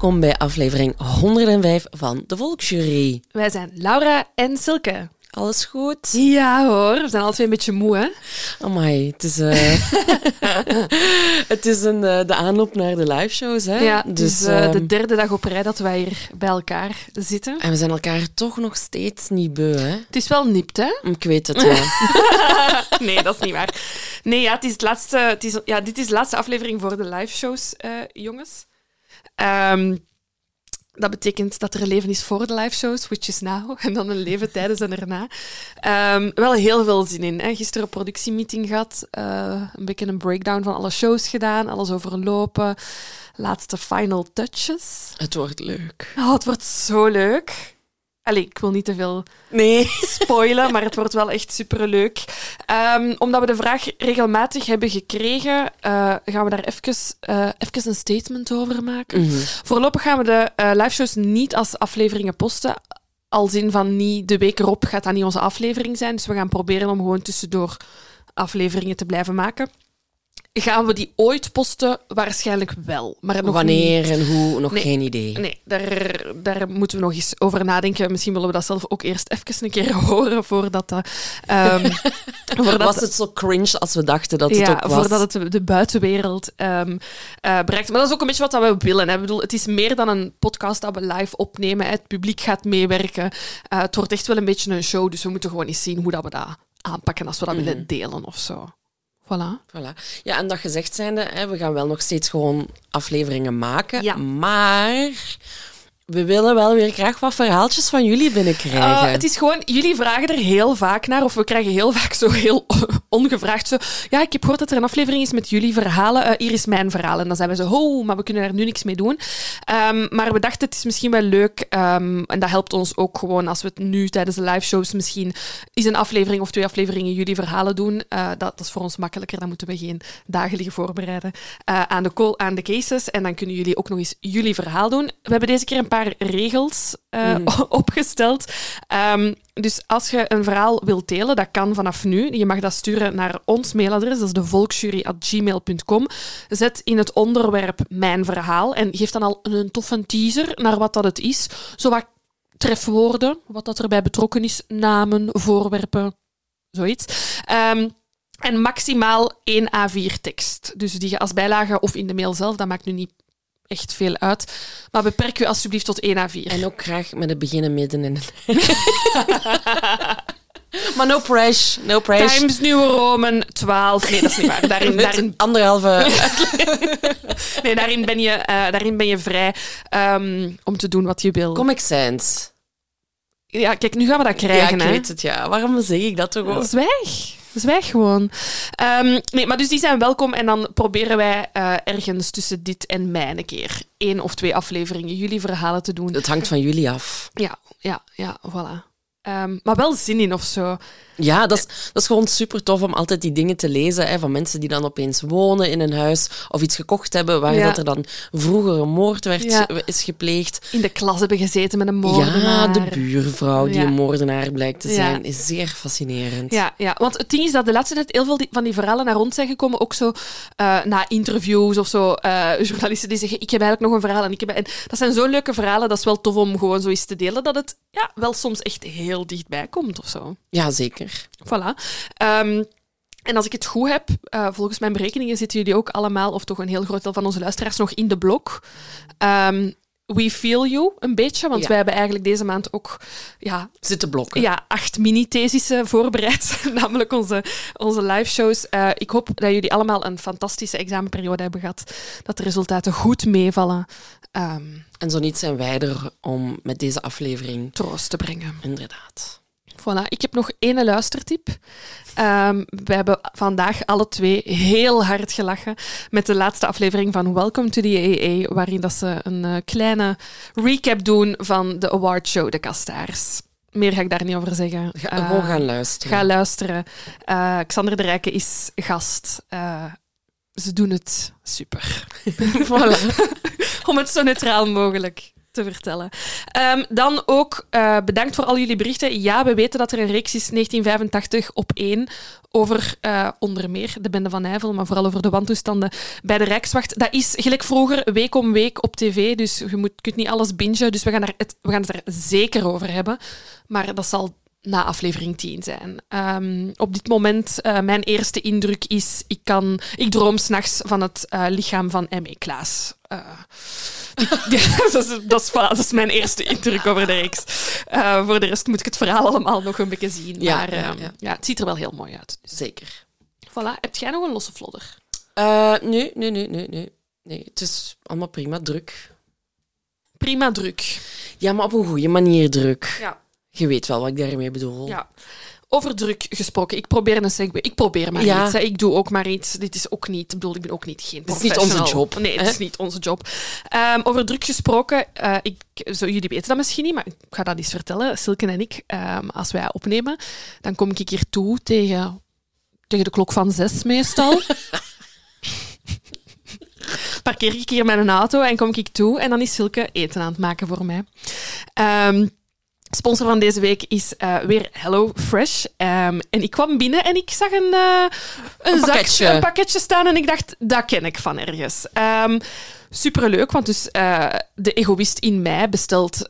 Welkom bij aflevering 105 van de Volksjury. Wij zijn Laura en Silke. Alles goed? Ja hoor, we zijn twee een beetje moe hè. Amai, het is, eh, het is een, eh, de aanloop naar de liveshows. Hè? Ja, dus eh, ehm, de derde dag op rij dat wij hier bij elkaar zitten. En we zijn elkaar toch nog steeds niet beu, hè? Het is wel nipt hè. Ik weet het, ja. nee, dat is niet waar. Nee, ja, het is het laatste, het is, ja, dit is de laatste aflevering voor de liveshows, eh jongens. Ehm, dat betekent dat er een leven is voor de liveshows, which is now, en dan een leven tijdens en erna. Ehm, wel heel veel zin in. Hè. Gisteren een productiemeeting gehad, eh, een beetje een breakdown van alle shows gedaan, alles overlopen, laatste final touches. Het wordt leuk. Oh, het wordt zo leuk. Allee, ik wil niet te veel Nee. spoilen, maar het wordt wel echt superleuk. Ehm, omdat we de vraag regelmatig hebben gekregen, eh, gaan we daar even, eh, even een statement over maken. Mhm. Voorlopig gaan we de eh liveshows niet als afleveringen posten. Als in van niet de week erop gaat dat niet onze aflevering zijn. Dus we gaan proberen om gewoon tussendoor afleveringen te blijven maken. Gaan we die ooit posten? Waarschijnlijk wel. Maar nog niet. Wanneer en hoe, nog Nee. geen idee. Nee, daar, daar moeten we nog eens over nadenken. Misschien willen we dat zelf ook eerst even een keer horen voordat dat... ehm, voordat Was het zo cringe als we dachten dat het ja, ook was? voordat het de, buitenwereld ehm, eh, bereikt. Maar dat is ook een beetje wat we willen. Hè. Ik bedoel, het is meer dan een podcast dat we live opnemen. hè. Het publiek gaat meewerken. Eh, het wordt echt wel een beetje een show, dus we moeten gewoon eens zien hoe dat we dat aanpakken als we dat willen delen of zo. Voilà. Voilà. Ja, en dat gezegd zijnde, hè, we gaan wel nog steeds gewoon afleveringen maken. Ja. Maar we willen wel weer graag wat verhaaltjes van jullie binnenkrijgen. Uh, het is gewoon, jullie vragen er heel vaak naar, of we krijgen heel vaak zo heel ongevraagd zo. Ja, ik heb gehoord dat er een aflevering is met jullie verhalen. Uh, hier is mijn verhaal. En dan zijn we zo, oh, maar we kunnen daar nu niks mee doen. Um, maar we dachten, het is misschien wel leuk, um, en dat helpt ons ook gewoon als we het nu tijdens de live shows misschien is een aflevering of twee afleveringen jullie verhalen doen. Uh, dat, dat, is voor ons makkelijker. Dan moeten we geen dagen liggen voorbereiden aan, de call, aan de cases. En dan kunnen jullie ook nog eens jullie verhaal doen. We hebben deze keer een paar regels uh, mm. opgesteld. Um, dus als je een verhaal wilt delen, dat kan vanaf nu. Je mag dat sturen naar ons mailadres, dat is de volksjury.gmail.com. Zet in het onderwerp mijn verhaal en geef dan al een toffe teaser naar wat dat het is. Zo wat trefwoorden, wat dat erbij betrokken is, namen, voorwerpen, zoiets. Um, en maximaal één A4 tekst. Dus die je als bijlage of in de mail zelf, dat maakt nu niet echt veel uit. Maar beperk u alsjeblieft tot 1 A4. En ook graag met het begin en midden en Maar no pressure, no pressure. Times New Roman 12. Nee, dat is niet waar. Daarin, daarin... Anderhalve... nee, daarin ben je, uh, daarin ben je vrij um, om te doen wat je wil. Comic Sans. Ja, kijk, nu gaan we dat krijgen. Ja, ik hè? weet het, ja. Waarom zeg ik dat toch ook? Zwijg. Zwijg gewoon. Um, nee, maar dus die zijn welkom en dan proberen wij uh, ergens tussen dit en mij een keer één of twee afleveringen jullie verhalen te doen. Het hangt van jullie af. Ja, ja, ja, voilà. Um, maar wel zin in of zo. Ja, dat is, dat is gewoon super tof om altijd die dingen te lezen hè, van mensen die dan opeens wonen in een huis of iets gekocht hebben waar Ja. dat er dan vroeger een moord werd, Ja. is gepleegd. In de klas hebben gezeten met een moordenaar. Ja, de buurvrouw die Ja. een moordenaar blijkt te zijn, is zeer fascinerend. Ja, ja, want het ding is dat de laatste tijd heel veel die- van die verhalen naar ons zijn gekomen. Ook zo eh, na interviews of zo. eh, journalisten die zeggen: Ik heb eigenlijk nog een verhaal. En, ik heb... en dat zijn zo leuke verhalen. Dat is wel tof om gewoon zo eens te delen. Dat het ja, wel soms echt heel dichtbij komt of zo. Ja, zeker. Voilà. Ehm, En als ik het goed heb, uh, volgens mijn berekeningen zitten jullie ook allemaal, of toch een heel groot deel van onze luisteraars, nog in de blok. Um, we feel you een beetje, want wij hebben eigenlijk deze maand ook ja, zitten blokken. Ja, acht mini-thesissen voorbereid, namelijk onze, onze live shows. Uh, ik hoop dat jullie allemaal een fantastische examenperiode hebben gehad, dat de resultaten goed meevallen. Um, en zo niet zijn wij er om met deze aflevering troost te brengen. Inderdaad. Voilà, ik heb nog één luistertip. Um, we hebben vandaag alle twee heel hard gelachen met de laatste aflevering van Welcome to the AA, waarin dat ze een uh, kleine recap doen van de awardshow De Kastaars. Meer ga ik daar niet over zeggen. Ga, uh, gewoon gaan luisteren. Ga luisteren. Uh, Xander de Rijke is gast. ze doen het super. voilà. Om het zo neutraal mogelijk te vertellen. Um, dan ook uh, bedankt voor al jullie berichten. Ja, we weten dat er een reeks is 1985 op één over uh, onder meer de Bende van Nijvel, maar vooral over de wantoestanden bij de Rijkswacht. Dat is gelijk vroeger week om week op tv, dus je moet, kunt niet alles bingen. Dus we gaan, het, we gaan het er zeker over hebben. Maar dat zal na aflevering 10 zijn. Um, op dit moment, uh, mijn eerste indruk is, ik, kan, ik droom s'nachts van het uh, lichaam van M.E. Klaas. Uh, dat, is, dat, is, dat, is, mijn eerste indruk over de reeks. voor de rest moet ik het verhaal allemaal nog een beetje zien. Ja, maar ja, ja. ja het ziet er wel heel mooi uit. Dus. Zeker. Voilà. Heb jij nog een losse vlodder? nee, nee, nee, nee, nee. Nee, het is allemaal prima druk. Prima druk. Ja, maar op een goede manier druk. Ja. Je weet wel wat ik daarmee bedoel. Ja. Over druk gesproken. Ik probeer een segway. Ik probeer maar iets. Hè. Ik doe ook maar iets. Dit is ook niet... Ik bedoel, ik ben ook niet geen Het is niet onze job. Nee, het is niet onze job. Um, over druk gesproken. Uh, ik, zo, jullie weten dat misschien niet, maar ik ga dat eens vertellen. Silke en ik, um, als wij opnemen, dan kom ik hier toe tegen, tegen de klok van zes meestal. Parkeer ik hier mijn auto en kom ik toe en dan is Silke eten aan het maken voor mij. Um, Sponsor van deze week is uh, weer Hello Fresh. Um, en ik kwam binnen en ik zag een, uh, een, een, pakketje. Zak, een, pakketje. staan en ik dacht, dat ken ik van ergens. Um, superleuk, want dus uh, de egoïst in mij bestelt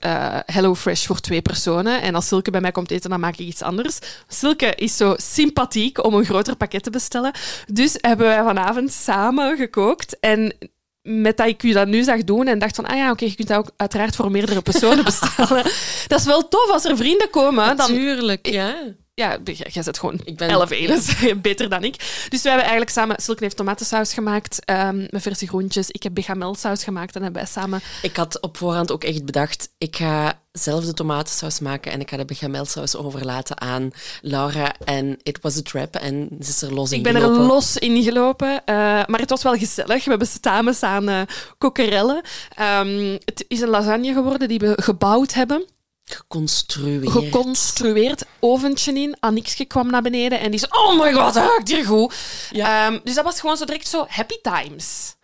Hello Fresh voor twee personen. En als Silke bij mij komt eten, dan maak ik iets anders. Silke is zo sympathiek om een groter pakket te bestellen. Dus hebben wij vanavond samen gekookt. En met dat ik u dat nu zag doen en dacht van, ah ja, oké, je kunt dat ook uiteraard voor meerdere personen bestellen. dat is wel tof als er vrienden komen. Dan, ja. Ja, jij zet gewoon ik ben, 11 eden, beter dan ik. Dus we hebben eigenlijk samen... Silke heeft tomatensaus gemaakt um, met verse groentjes. Ik heb bechamelsaus gemaakt en hebben wij samen... Ik had op voorhand ook echt bedacht, ik ga zelf de tomatensaus maken en ik ga de bechamelsaus overlaten aan Laura. En it was a trap en ze is er los in Ik ben er los in gelopen, uh, maar het was wel gezellig. We hebben samen samen kokerellen. Um, het is een lasagne geworden die we gebouwd hebben. Geconstrueerd. Geconstrueerd. Oventje in. Annixje kwam naar beneden en die zei: Oh my god, dat ruikt hier goed. Ja. Um, dus dat was gewoon zo direct zo happy times.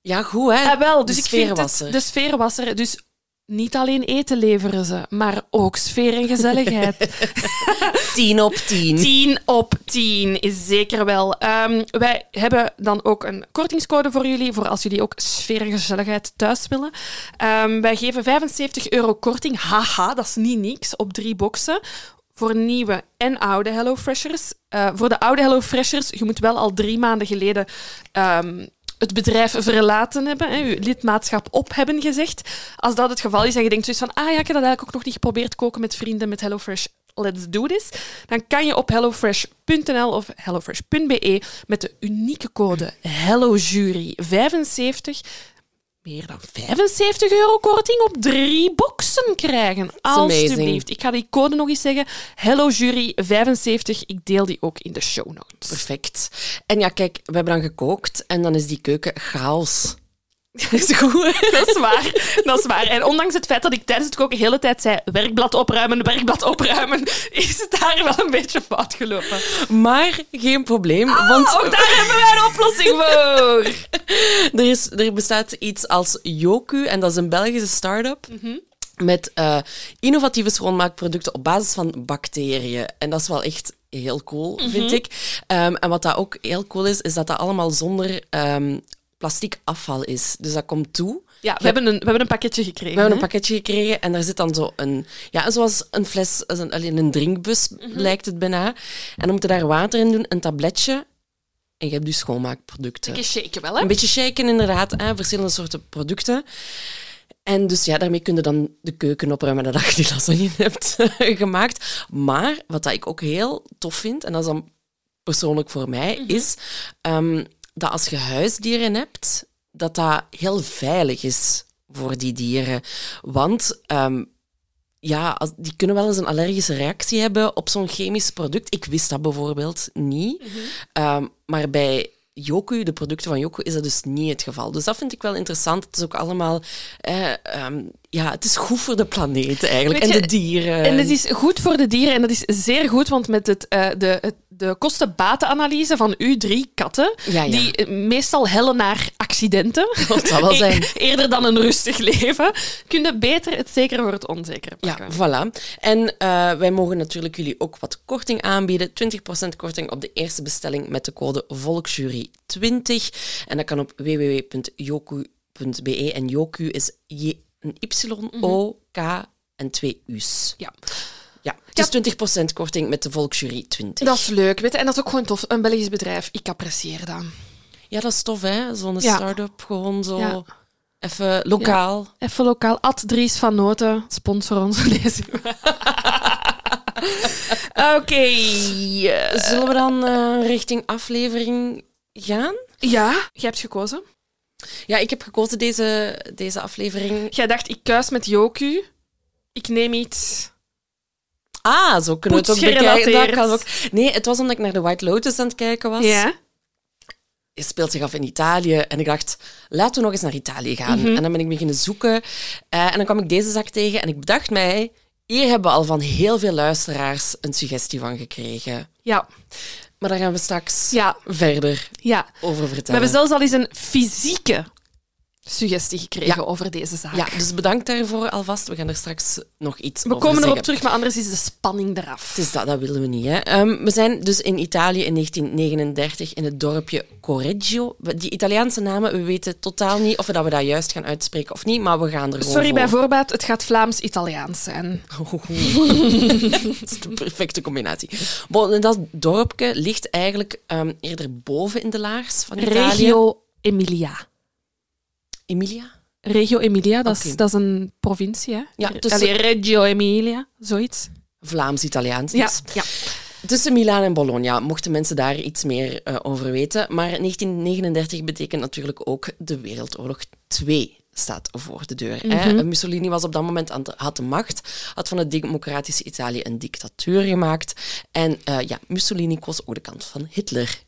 Ja, goed hè? Ja, wel. Dus de sfeer was er. De sfeer was er. Dus niet alleen eten leveren ze, maar ook sfeer en gezelligheid. 10 op 10. 10 op 10 is zeker wel. Um, wij hebben dan ook een kortingscode voor jullie, voor als jullie ook sfeer en gezelligheid thuis willen. Um, wij geven 75 euro korting, haha, dat is niet niks, op drie boxen voor nieuwe en oude HelloFreshers. Uh, voor de oude HelloFreshers, je moet wel al drie maanden geleden um, het bedrijf verlaten hebben, hè, uw lidmaatschap op hebben gezegd. Als dat het geval is en je denkt zoiets van, ah ja, ik heb dat eigenlijk ook nog niet geprobeerd koken met vrienden met HelloFresh, let's do this, dan kan je op hellofresh.nl of hellofresh.be met de unieke code HelloJury75 meer dan 75 euro korting op drie boxen krijgen. Alsjeblieft. Ik ga die code nog eens zeggen. Hello Jury 75. Ik deel die ook in de show notes. Perfect. En ja, kijk, we hebben dan gekookt en dan is die keuken chaos. Dat is goed. Dat is waar. Dat is waar. En ondanks het feit dat ik tijdens het koken de hele tijd zei werkblad opruimen, werkblad opruimen, is het daar wel een beetje fout gelopen. Maar geen probleem, ah, want... Ook daar hebben wij een oplossing voor. er, is, er bestaat iets als Yoku en dat is een Belgische start-up. Mm Met uh, innovatieve schoonmaakproducten op basis van bacteriën. En dat is wel echt heel cool, vind mhm. ik. Um, en wat dat ook heel cool is, is dat dat allemaal zonder um, plastic afval is. Dus dat komt toe Ja, we, hebben een, we hebben een pakketje gekregen. We hebben een pakketje gekregen en daar zit dan zo een... Ja, zoals een fles, een, alleen een drinkbus Mhm. lijkt het bijna. En dan moet je daar water in doen, een tabletje. En je hebt dus schoonmaakproducten. Een beetje shaken wel, hè? Een beetje shaken inderdaad, hè, verschillende soorten producten. En dus ja, daarmee kun je dan de keuken opruimen nadat je die lasagne hebt gemaakt. Maar wat dat ik ook heel tof vind, en dat is dan persoonlijk voor mij, is ehm, dat als je huisdieren hebt, dat dat heel veilig is voor die dieren. Want ehm, ja, die kunnen wel eens een allergische reactie hebben op zo'n chemisch product. Ik wist dat bijvoorbeeld niet. Ehm, maar bij Yoku, de producten van Yoku, is dat dus niet het geval. Dus dat vind ik wel interessant. Het is ook allemaal... eh, ehm, ja, het is goed voor de planeet eigenlijk. En de dieren. En het is goed voor de dieren en dat is zeer goed, want met het, eh, de, het, de kosten-batenanalyse van uw drie katten, Ja, ja. die meestal hellen naar accidenten, Dat zal wel zijn. e- eerder dan een rustig leven, kun je beter het zekere voor het onzekere Ja, pakken. voilà. En eh, wij mogen natuurlijk jullie ook wat korting aanbieden. 20% korting op de eerste bestelling met de code VOLKJURY20. En dat kan op www.yoku.be. En Yoku is J, een Y, O, K en twee U's. Ja. Ja, het is 20% korting met de Volksjury 20. Dat is leuk, weet je. En dat is ook gewoon tof. Een Belgisch bedrijf, ik apprecieer dat. Ja, dat is tof, hè? Zo'n Ja. start-up, gewoon zo Ja. even lokaal. Even lokaal. Ad Dries van Noten, sponsor ons. Oké. Zullen we dan eh, richting aflevering gaan? Ja, jij hebt gekozen. Ja, ik heb gekozen deze, deze aflevering. Jij dacht, ik kuis met Joku. Ik neem iets... Ah, zo kunnen we het ook bekijken. Dat kan ook. Nee, het was omdat ik naar de White Lotus aan het kijken was. Ja. Het speelt zich af in Italië. En ik dacht, laten we nog eens naar Italië gaan. Mhm. En dan ben ik beginnen zoeken. Eh, en dan kwam ik deze zak tegen. En ik bedacht mij, hier hebben we al van heel veel luisteraars een suggestie van gekregen. Ja. Maar daar gaan we straks Ja. verder Ja. over We vertellen. hebben zelfs al eens een fysieke suggestie gekregen Ja. over deze zaak. Ja, dus bedankt daarvoor alvast. We gaan er straks nog iets We over komen erop terug, maar anders is de spanning eraf. Het is dat, dat willen we niet. Hè. Ehm, we zijn dus in Italië in 1939 in het dorpje Correggio. We- Die Italiaanse namen, we weten totaal niet of we dat, we dat juist gaan uitspreken of niet, maar we gaan er gewoon Sorry bij voor. voorbaat, het gaat Vlaams-Italiaans zijn. Dat is de perfecte combinatie. Bon, dat dorpje ligt eigenlijk ehm, eerder boven in de laars van Italië. Regio Emilia. Emilia? Regio Emilia, dat, is, dat is een provincie, hè? Ja, Allee, tussen- Reggio Emilia, zoiets. Vlaams-Italiaans. Ja, dus. ja. Tussen Milaan en Bologna, mochten mensen daar iets meer eh, over weten. Maar 1939 betekent natuurlijk ook de Wereldoorlog 2 staat voor de deur. hè. Mussolini was op dat moment aan de, had de macht, had van het democratische Italië een dictatuur gemaakt. En eh, ja, Mussolini koos ook de kant van Hitler.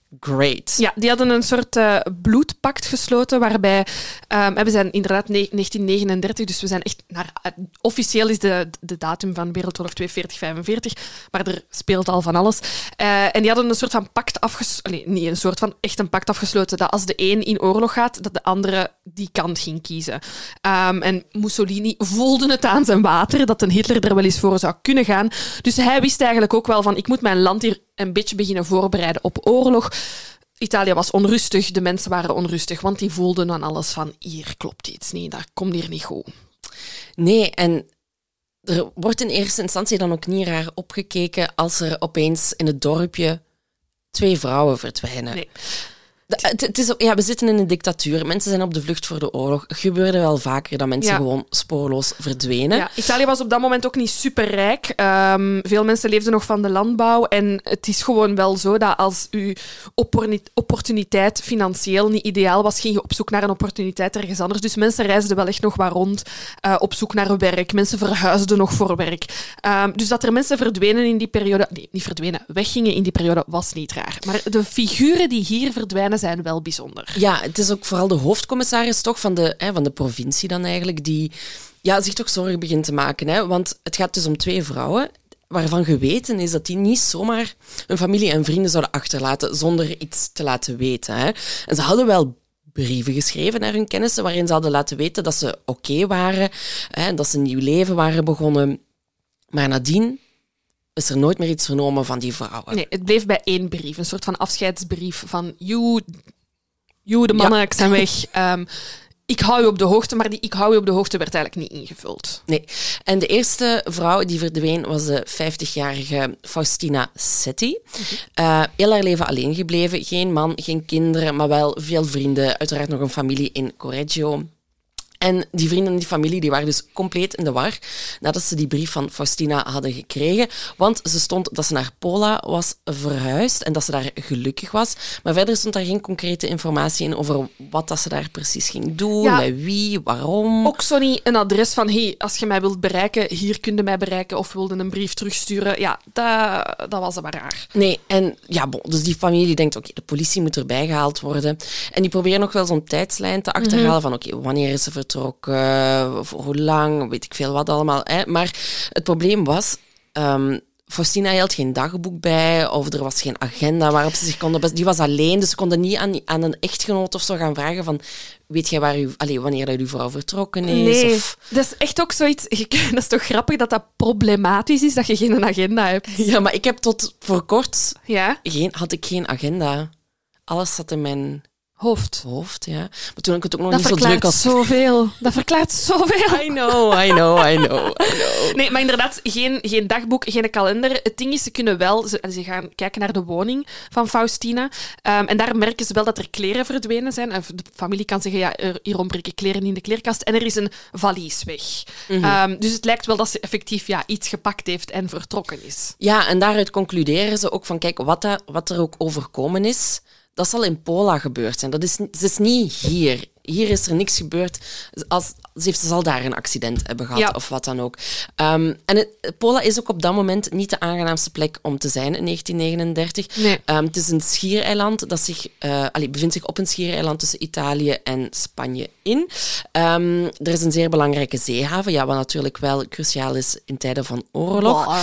Ja, die hadden een soort eh, bloedpact gesloten waarbij... ehm, we zijn inderdaad ne- 1939, dus we zijn echt... Naar, eh, officieel is de, de datum van Wereldoorlog 2 40, 45, maar er speelt al van alles. Eh, en die hadden een soort van pact afgesloten... niet een soort van, echt een pact afgesloten dat als de een in oorlog gaat, dat de andere die kant ging kiezen. Ehm, en Mussolini voelde het aan zijn water dat een Hitler er wel eens voor zou kunnen gaan. Dus hij wist eigenlijk ook wel van, ik moet mijn land hier een beetje beginnen voorbereiden op oorlog. Italië was onrustig, de mensen waren onrustig, want die voelden aan alles van hier klopt iets niet, daar komt hier niet goed. Nee, en er wordt in eerste instantie dan ook niet raar opgekeken als er opeens in het dorpje twee vrouwen verdwijnen. Nee. De- Het, het is, ja, we zitten in een dictatuur. Mensen zijn op de vlucht voor de oorlog. Het gebeurde wel vaker dat mensen Ja. gewoon spoorloos verdwenen. Ja, Italië was op dat moment ook niet superrijk. Ehm veel mensen leefden nog van de landbouw. En het is gewoon wel zo dat als uw opportuniteit financieel niet ideaal was, ging je op zoek naar een opportuniteit ergens anders. Dus mensen reisden wel echt nog wat rond eh, op zoek naar werk. Mensen verhuisden nog voor werk. Ehm, dus dat er mensen verdwenen in die periode, nee, niet verdwenen, weggingen in die periode, was niet raar. Maar de figuren die hier verdwijnen zijn wel bijzonder. Ja, het is ook vooral de hoofdcommissaris toch van de, hè, van de provincie dan eigenlijk, die ja, zich toch zorgen begint te maken. Hè? Want het gaat dus om twee vrouwen waarvan geweten is dat die niet zomaar hun familie en vrienden zouden achterlaten zonder iets te laten weten. Hè? En ze hadden wel brieven geschreven naar hun kennissen waarin ze hadden laten weten dat ze oké waren, hè, dat ze een nieuw leven waren begonnen. Maar nadien is er nooit meer iets vernomen van die vrouwen. Nee, het bleef bij één brief. Een soort van afscheidsbrief van... You, you de mannen, ik zijn weg. Ehm, ik hou je op de hoogte, maar die ik hou je op de hoogte werd eigenlijk niet ingevuld. Nee. En de eerste vrouw die verdween was de 50-jarige Faustina Setti. Eh, heel haar leven alleen gebleven. Geen man, geen kinderen, maar wel veel vrienden. Uiteraard nog een familie in Correggio. En die vrienden en die familie die waren dus compleet in de war nadat ze die brief van Faustina hadden gekregen. Want ze stond dat ze naar Pola was verhuisd en dat ze daar gelukkig was. Maar verder stond daar geen concrete informatie in over wat dat ze daar precies ging doen, Ja. met wie, waarom. Ook zo niet een adres van, hey, als je mij wilt bereiken, hier kun je mij bereiken, of wilde een brief terugsturen. Ja, dat, dat was maar raar. Nee, en ja, bon, dus die familie denkt, oké, de politie moet erbij gehaald worden. En die proberen nog wel zo'n tijdslijn te achterhalen van, oké, wanneer is ze vertrokken, voor hoe lang, weet ik veel wat allemaal. Hè. Maar het probleem was... ehm, Faustina hield geen dagboek bij, of er was geen agenda waarop ze zich konden... Die was alleen, dus ze konden niet aan, aan een echtgenoot of zo gaan vragen van... Weet jij waar u, allee, wanneer dat uw vrouw vertrokken is? Nee, Of, dat is echt ook zoiets... Dat is toch grappig dat dat problematisch is, dat je geen agenda hebt. ja, maar ik heb tot voor kort... Ja? Geen, had ik geen agenda. Alles zat in mijn Hoofd. hoofd, ja. Maar toen had ik het ook nog Dat niet zo druk als... zoveel. Dat verklaart zoveel. I know, I know, I know, I know. Nee, maar inderdaad, geen, geen dagboek, geen kalender. Het ding is, ze kunnen wel... Ze, ze gaan kijken naar de woning van Faustina. Ehm, en daar merken ze wel dat er kleren verdwenen zijn. Of de familie kan zeggen, ja, er, hier ontbreken kleren in de kleerkast. En er is een valies weg. Ehm, dus het lijkt wel dat ze effectief ja, iets gepakt heeft en vertrokken is. Ja, en daaruit concluderen ze ook van, kijk, wat, dat, wat er ook overkomen is, dat zal in Pola gebeurd zijn. Dat is, het is niet hier. Hier is er niks gebeurd. Als, ze, heeft, ze zal daar een accident hebben gehad Ja. of wat dan ook. Ehm, en het, Pola is ook op dat moment niet de aangenaamste plek om te zijn in 1939. Nee. Ehm, het is een schiereiland dat zich, eh, allee, bevindt zich op een schiereiland tussen Italië en Spanje in. Ehm, er is een zeer belangrijke zeehaven, ja, wat natuurlijk wel cruciaal is in tijden van oorlog.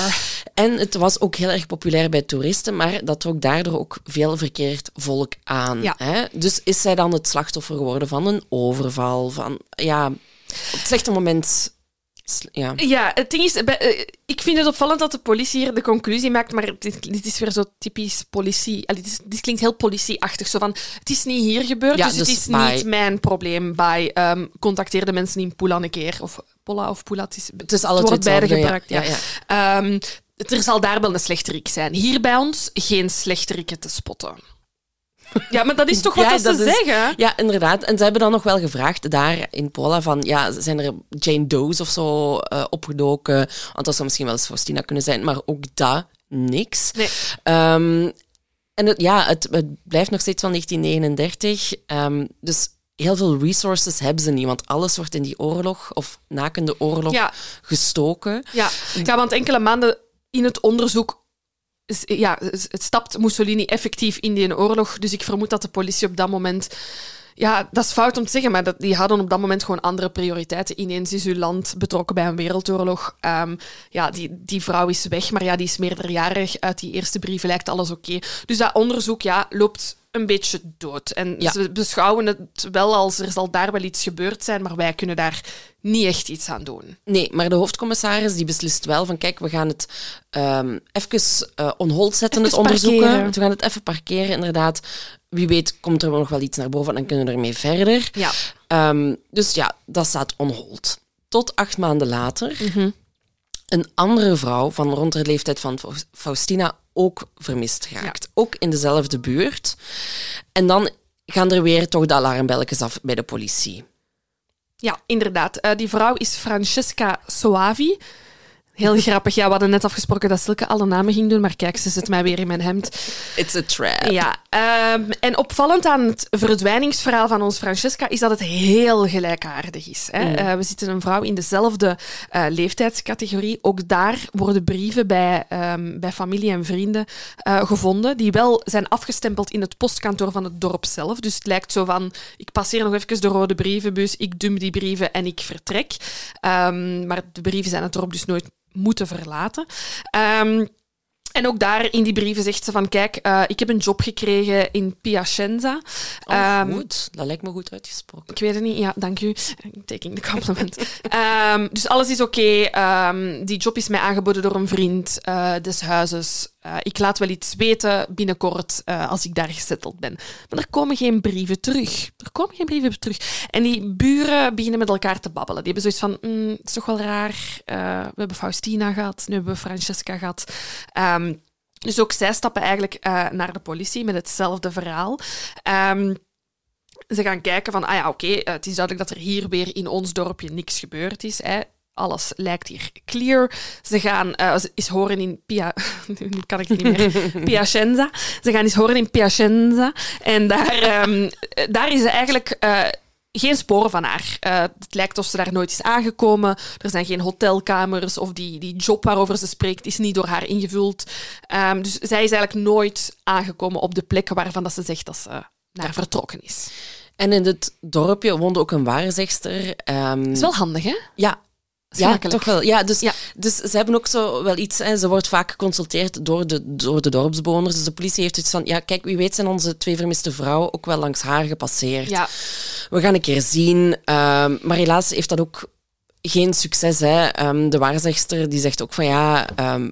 En het was ook heel erg populair bij toeristen, maar dat trok daardoor ook veel verkeerd volk aan. Ja. Hè? Dus is zij dan het slachtoffer geworden van een overval, van ja, op het slechte moment. Ja. Ja, het ding is, eh, ik vind het opvallend dat de politie hier de conclusie maakt, maar dit, dit is weer zo typisch politie. allee, dit, is- dit klinkt heel politieachtig. Zo van, het is niet hier gebeurd, Ja, dus het dus is niet mijn probleem. Bij ehm, contacteer de mensen in Pula een keer. Of Pola of Pula, het is, Het is beide gebruikt. ja. Ehm, er zal daar wel een slechterik zijn. Hier bij ons geen slechterikken te spotten. Ja, maar dat is toch wat Ja, dat ze is- zeggen? Ja, inderdaad. En ze hebben dan nog wel gevraagd daar in Pola van, ja, zijn er Jane Doe's of zo eh, opgedoken? Want dat zou misschien wel eens Faustina kunnen zijn, maar ook dat, niks. Nee. Ehm, en het, ja, het, het blijft nog steeds van 1939. ehm, dus heel veel resources hebben ze niet, want alles wordt in die oorlog, of nakende oorlog, Ja. gestoken. Ja, ja, want enkele maanden in het onderzoek ja, het stapt Mussolini effectief in die oorlog. Dus ik vermoed dat de politie op dat moment... Ja, dat is fout om te zeggen, maar dat, die hadden op dat moment gewoon andere prioriteiten. Ineens is uw land betrokken bij een wereldoorlog. Ehm, ja, die, die vrouw is weg, maar ja, die is meerderjarig. Uit die eerste brieven lijkt alles oké. Dus dat onderzoek ja, loopt een beetje dood. En Ja. ze beschouwen het wel als er zal daar wel iets gebeurd zijn, maar wij kunnen daar niet echt iets aan doen. Nee, maar de hoofdcommissaris die beslist wel van kijk, we gaan het ehm even eh on hold zetten, Even het onderzoeken. parkeren. We gaan het even parkeren, inderdaad. Wie weet komt er wel nog wel iets naar boven en dan kunnen we ermee verder. Ja. Ehm, dus ja, dat staat on hold. Tot acht maanden later een andere vrouw van rond de leeftijd van Faus- Faustina ook vermist geraakt. Ook in dezelfde buurt. En dan gaan er weer toch de alarmbelletjes af bij de politie. Ja, inderdaad. Eh, die vrouw is Francesca Soavi. Heel grappig. Ja, we hadden net afgesproken dat Silke alle namen ging doen, maar kijk, ze zit mij weer in mijn hemd. It's a trap. Ja, ehm, en opvallend aan het verdwijningsverhaal van ons Francesca is dat het heel gelijkaardig is. Hè? Eh, we zitten een vrouw in dezelfde eh, leeftijdscategorie. Ook daar worden brieven bij, ehm, bij familie en vrienden eh, gevonden, die wel zijn afgestempeld in het postkantoor van het dorp zelf. Dus het lijkt zo van, ik passeer nog even de rode brievenbus, ik dump die brieven en ik vertrek. Ehm, maar de brieven zijn het dorp dus nooit moeten verlaten. Ehm, en ook daar in die brieven zegt ze van, kijk, eh, ik heb een job gekregen in Piacenza. Oh, Ehm, goed. Dat lijkt me goed uitgesproken. ik weet het niet. Ja, dank u. Taking the compliment. Ehm, dus alles is oké. Die job is mij aangeboden door een vriend eh, des huizes. Eh, ik laat wel iets weten binnenkort eh, als ik daar gezetteld ben. Maar er komen geen brieven terug. Er komen geen brieven terug. En die buren beginnen met elkaar te babbelen. Die hebben zoiets van, mm, het is toch wel raar. Eh, we hebben Faustina gehad, nu hebben we Francesca gehad. Ehm, dus ook zij stappen eigenlijk naar de politie met hetzelfde verhaal. Ehm, ze gaan kijken van, ah ja, oké, het is duidelijk dat er hier weer in ons dorpje niks gebeurd is. Hè. Alles lijkt hier clear. Ze gaan eh, eens horen in Pia... nu kan ik het niet meer. Piacenza. Ze gaan eens horen in Piacenza. En daar, ehm, daar is ze eigenlijk... eh, geen sporen van haar. Eh, het lijkt of ze daar nooit is aangekomen. Er zijn geen hotelkamers of die, die job waarover ze spreekt is niet door haar ingevuld. Ehm, dus zij is eigenlijk nooit aangekomen op de plek waarvan dat ze zegt dat ze naar vertrokken is. En in dit dorpje woonde ook een waarzegster. Dat is wel handig, hè? Ja. Ja, toch wel. Ja, dus, Ja. dus ze hebben ook zo wel iets. Hè, ze wordt vaak geconsulteerd door de, door de dorpsbewoners. Dus de politie heeft iets van: ja, kijk, wie weet zijn onze twee vermiste vrouwen ook wel langs haar gepasseerd. Ja. We gaan een keer zien. Ehm, maar helaas heeft dat ook geen succes. Hè. Ehm, de waarzegster die zegt ook van ja. ehm,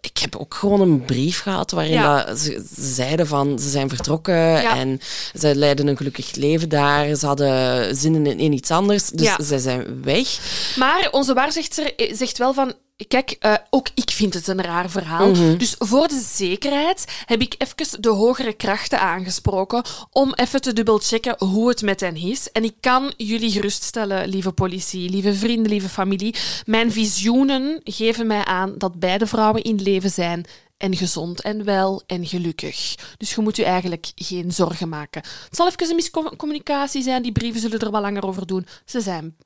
ik heb ook gewoon een brief gehad waarin Ja. dat ze, ze zeiden van ze zijn vertrokken Ja. en ze leiden een gelukkig leven daar. Ze hadden zin in, in iets anders, dus Ja. ze zijn weg. Maar onze waarzegster zegt wel van... Kijk, eh, ook ik vind het een raar verhaal. Mhm. Dus voor de zekerheid heb ik even de hogere krachten aangesproken om even te dubbelchecken hoe het met hen is. En ik kan jullie geruststellen, lieve politie, lieve vrienden, lieve familie. Mijn visioenen geven mij aan dat beide vrouwen in leven zijn en gezond en wel en gelukkig. Dus je moet u eigenlijk geen zorgen maken. Het zal even een miscommunicatie zijn, die brieven zullen er wel langer over doen. Ze zijn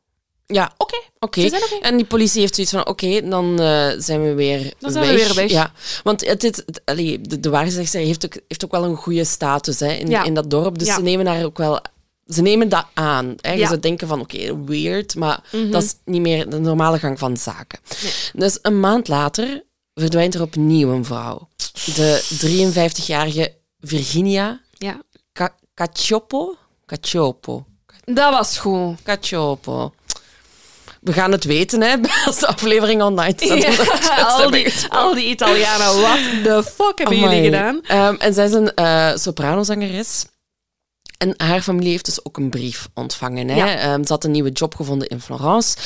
Ja, oké. Oké, en die politie heeft zoiets van, oké, dan eh, zijn we weer Dan zijn weg. we weer weg. Ja, want het, het, het- allee, de, de waarzegster heeft ook, heeft ook wel een goede status hè, in, Ja. in dat dorp. Dus Ja. ze nemen daar ook wel... Ze nemen dat aan. Hè. Ja. Ze denken van, oké, weird, maar dat is niet meer de normale gang van zaken. Dus een maand later verdwijnt er opnieuw een vrouw. De 53-jarige Virginia Ja. Ca- Cacioppo. Cacioppo. Dat was goed. Cacioppo. We gaan het weten, hè, als de aflevering online staat. al, die, al die Italianen, wat de fuck hebben jullie gedaan? Ehm, en zij is een eh sopranozangeres. En haar familie heeft dus ook een brief ontvangen. Hè. Ja. Ehm, ze had een nieuwe job gevonden in Florence.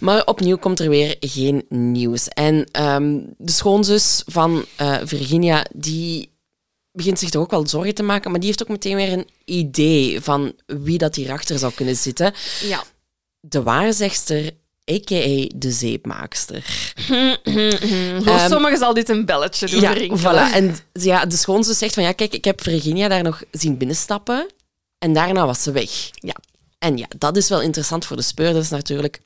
Maar opnieuw komt er weer geen nieuws. En ehm, de schoonzus van eh, Virginia, die begint zich toch ook wel zorgen te maken. Maar die heeft ook meteen weer een idee van wie dat hierachter zou kunnen zitten. Ja. De waarzegster, a.k.a. de zeepmaakster. Voor Ehm, sommigen zal dit een belletje doen Ja, rinkelen. voilà. En ja, de schoonzus zegt van, ja, kijk, ik heb Virginia daar nog zien binnenstappen. En daarna was ze weg. Ja. En ja, dat is wel interessant voor de speurders natuurlijk.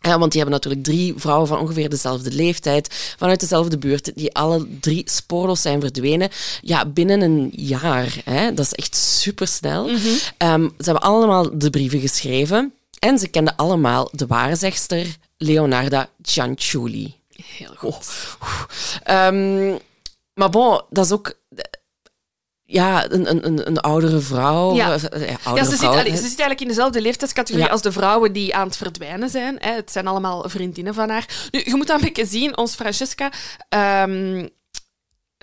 Ja, want die hebben natuurlijk drie vrouwen van ongeveer dezelfde leeftijd, vanuit dezelfde buurt, die alle drie spoorloos zijn verdwenen. Ja, binnen een jaar. Hè? Dat is echt supersnel. Mhm. Ehm, ze hebben allemaal de brieven geschreven. En ze kenden allemaal de waarzegster Leonarda Cianciulli. Heel goed. Ehm, maar bon, dat is ook... eh, Ja, een, een, een, oudere vrouw. Ja. eh, Ja, oudere ze, zit, allee, ze zit eigenlijk in dezelfde leeftijdscategorie Ja. als de vrouwen die aan het verdwijnen zijn. Hè. Het zijn allemaal vriendinnen van haar. Nu, je moet dan een beetje zien, ons Francesca... ehm,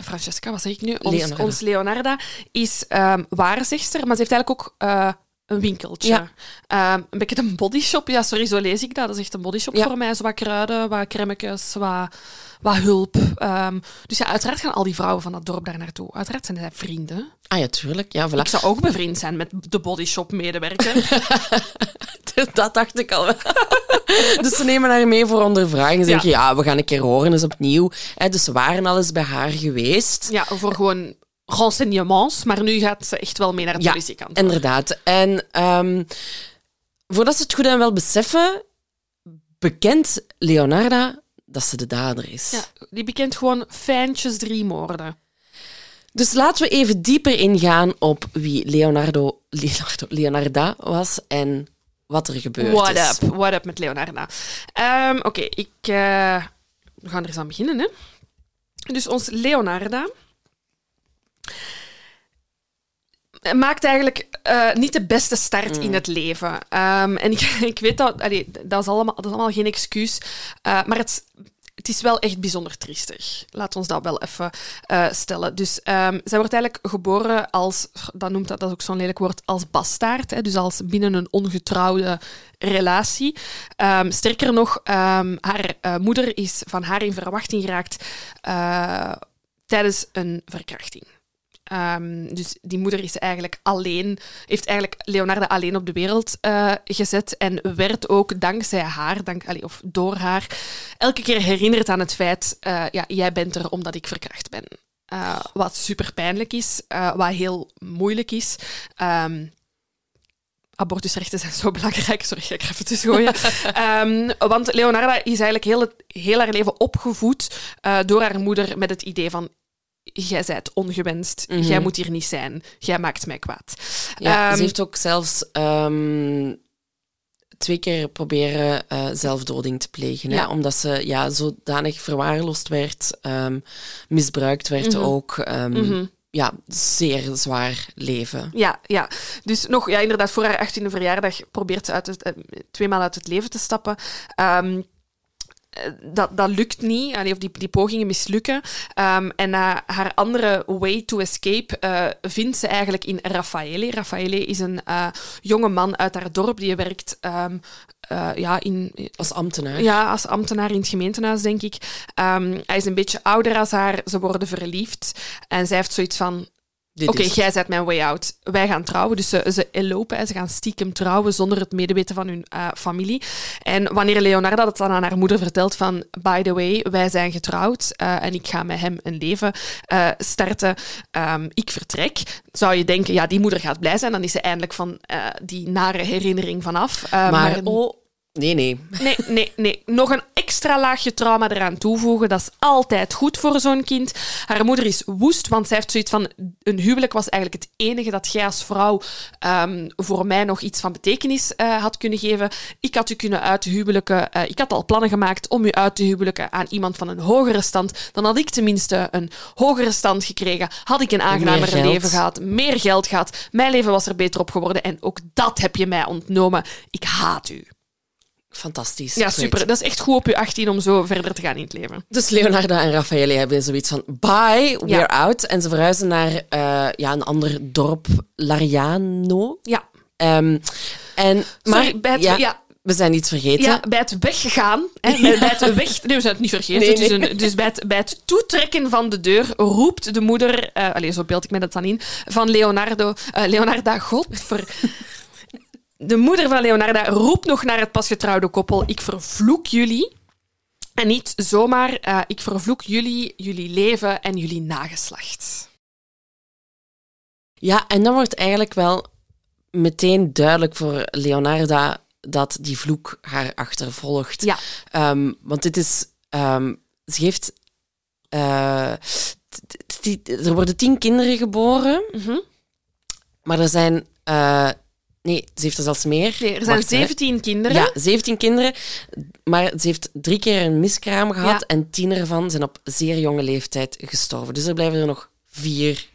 Francesca, wat zeg ik nu? Ons Leonarda. ons Leonarda is ehm waarzegster, maar ze heeft eigenlijk ook eh, een winkeltje. Ja. Ehm, een beetje een bodyshop. Ja, sorry, zo lees ik dat. Dat is echt een bodyshop Ja. voor mij. Zo wat kruiden, wat crèmetjes, wat, wat hulp. Ehm, dus ja, uiteraard gaan al die vrouwen van dat dorp daar naartoe. Uiteraard zijn zij vrienden. Ah ja, tuurlijk. Ja, voilà. Ik zou ook bevriend zijn met de bodyshop-medewerker. Dat dacht ik al wel. dus ze nemen haar mee voor ondervraging. Ze Ja. zeggen, ja, we gaan een keer horen, eens opnieuw. Dus ze waren al eens bij haar geweest. Ja, voor gewoon renseignements. Maar nu gaat ze echt wel mee naar de Ja, politiekant. Inderdaad. En ehm, voordat ze het goed en wel beseffen, bekent Leonarda dat ze de dader is. Ja, die bekent gewoon fijntjes drie moorden. Dus laten we even dieper ingaan op wie Leonardo, Leonardo Leonarda was en wat er gebeurd What is. up? What up met Leonarda? Ehm, Oké, ik... eh, we gaan er eens aan beginnen, hè. Dus ons Leonarda... maakt eigenlijk eh, niet de beste start in het leven. Ehm, en ik, ik weet dat... allee, dat, is allemaal, dat is allemaal geen excuus. eh, maar het, het is wel echt bijzonder triestig. Laat ons dat wel even eh, stellen. Dus ehm, zij wordt eigenlijk geboren als, dat noemt dat, dat is ook zo'n lelijk woord, als bastaard. Hè, dus als binnen een ongetrouwde relatie. Ehm, sterker nog, haar moeder is van haar in verwachting geraakt tijdens een verkrachting. Ehm, dus die moeder is eigenlijk alleen, heeft eigenlijk Leonarda alleen op de wereld eh, gezet en werd ook dankzij haar, dank, allee, of door haar, elke keer herinnerd aan het feit, uh, ja, jij bent er omdat ik verkracht ben. Uh, wat super pijnlijk is, wat heel moeilijk is. Um, abortusrechten zijn zo belangrijk. Sorry, ik ga even tussen gooien. um, want Leonarda is eigenlijk heel, het, heel haar leven opgevoed door haar moeder met het idee van jij bent ongewenst, mm -hmm. jij moet hier niet zijn, jij maakt mij kwaad. Ja, um, ze heeft ook zelfs um, twee keer proberen uh, zelfdoding te plegen, ja. hè, omdat ze ja, zodanig verwaarloosd werd, um, misbruikt werd mm -hmm. ook. Mm -hmm. Ja, zeer zwaar leven. Ja, ja. dus nog, ja, inderdaad, voor haar 18e verjaardag probeert ze uit het, uh, tweemaal uit het leven te stappen dat, dat lukt niet, of die, die pogingen mislukken. Um, en haar andere way to escape uh, vindt ze eigenlijk in Raffaele. Raffaele is een uh, jonge man uit haar dorp die werkt um, uh, ja, in, als ambtenaar. Ja, als ambtenaar in het gemeentehuis, denk ik. Um, hij is een beetje ouder als haar, ze worden verliefd. En zij heeft zoiets van, Oké, okay, jij zet mijn way out. Wij gaan trouwen. Dus ze, ze elopen en ze gaan stiekem trouwen zonder het medeweten van hun uh, familie. En wanneer Leonarda dat dan aan haar moeder vertelt van... By the way, wij zijn getrouwd uh, en ik ga met hem een leven uh, starten. Um, ik vertrek. Zou je denken, ja, die moeder gaat blij zijn. Dan is ze eindelijk van die nare herinnering vanaf. maar, maar oh, Nee, nee. Nee, nee, nee. Nog een extra laagje trauma eraan toevoegen. Dat is altijd goed voor zo'n kind. Haar moeder is woest, want zij heeft zoiets van... Een huwelijk was eigenlijk het enige dat jij als vrouw um, voor mij nog iets van betekenis uh, had kunnen geven. Ik had u kunnen uithuwelijken. Uh, ik had al plannen gemaakt om u uit te huwelijken aan iemand van een hogere stand. Dan had ik tenminste een hogere stand gekregen. Had ik een aangenamer leven gehad. Meer geld gehad. Mijn leven was er beter op geworden. En ook dat heb je mij ontnomen. Ik haat u. Fantastisch. Ja, super. Dat is echt goed op je 18 om zo verder te gaan in het leven. Dus Leonardo en Raffaele hebben zoiets van bye, we're ja. out. En ze verhuizen naar uh, ja, een ander dorp, Lariano. Ja. Um, en, maar, Sorry, bij het, ja, ja. We zijn iets vergeten. Ja, bij het weggaan, hè, bij, bij, het weg... Nee, we zijn het niet vergeten. Nee, nee. Dus, een, dus bij, het, bij het toetrekken van de deur roept de moeder... Uh, allez, zo beeld ik me dat dan in. Van Leonardo... Uh, Leonarda, godver... De moeder van Leonarda roept nog naar het pasgetrouwde koppel: Ik vervloek jullie. En niet zomaar, uh, ik vervloek jullie, jullie leven en jullie nageslacht. Ja, en dan wordt eigenlijk wel meteen duidelijk voor Leonarda dat die vloek haar achtervolgt. Ja. Um, want dit is... Um, ze heeft... Uh, er worden tien kinderen geboren, mm -hmm. maar er zijn... Uh, Nee, ze heeft er zelfs meer. Nee, er zijn Wacht, 17 hè. kinderen. Ja, 17 kinderen. Maar ze heeft drie keer een miskraam gehad ja. en tien ervan zijn op zeer jonge leeftijd gestorven. Dus er blijven er nog vier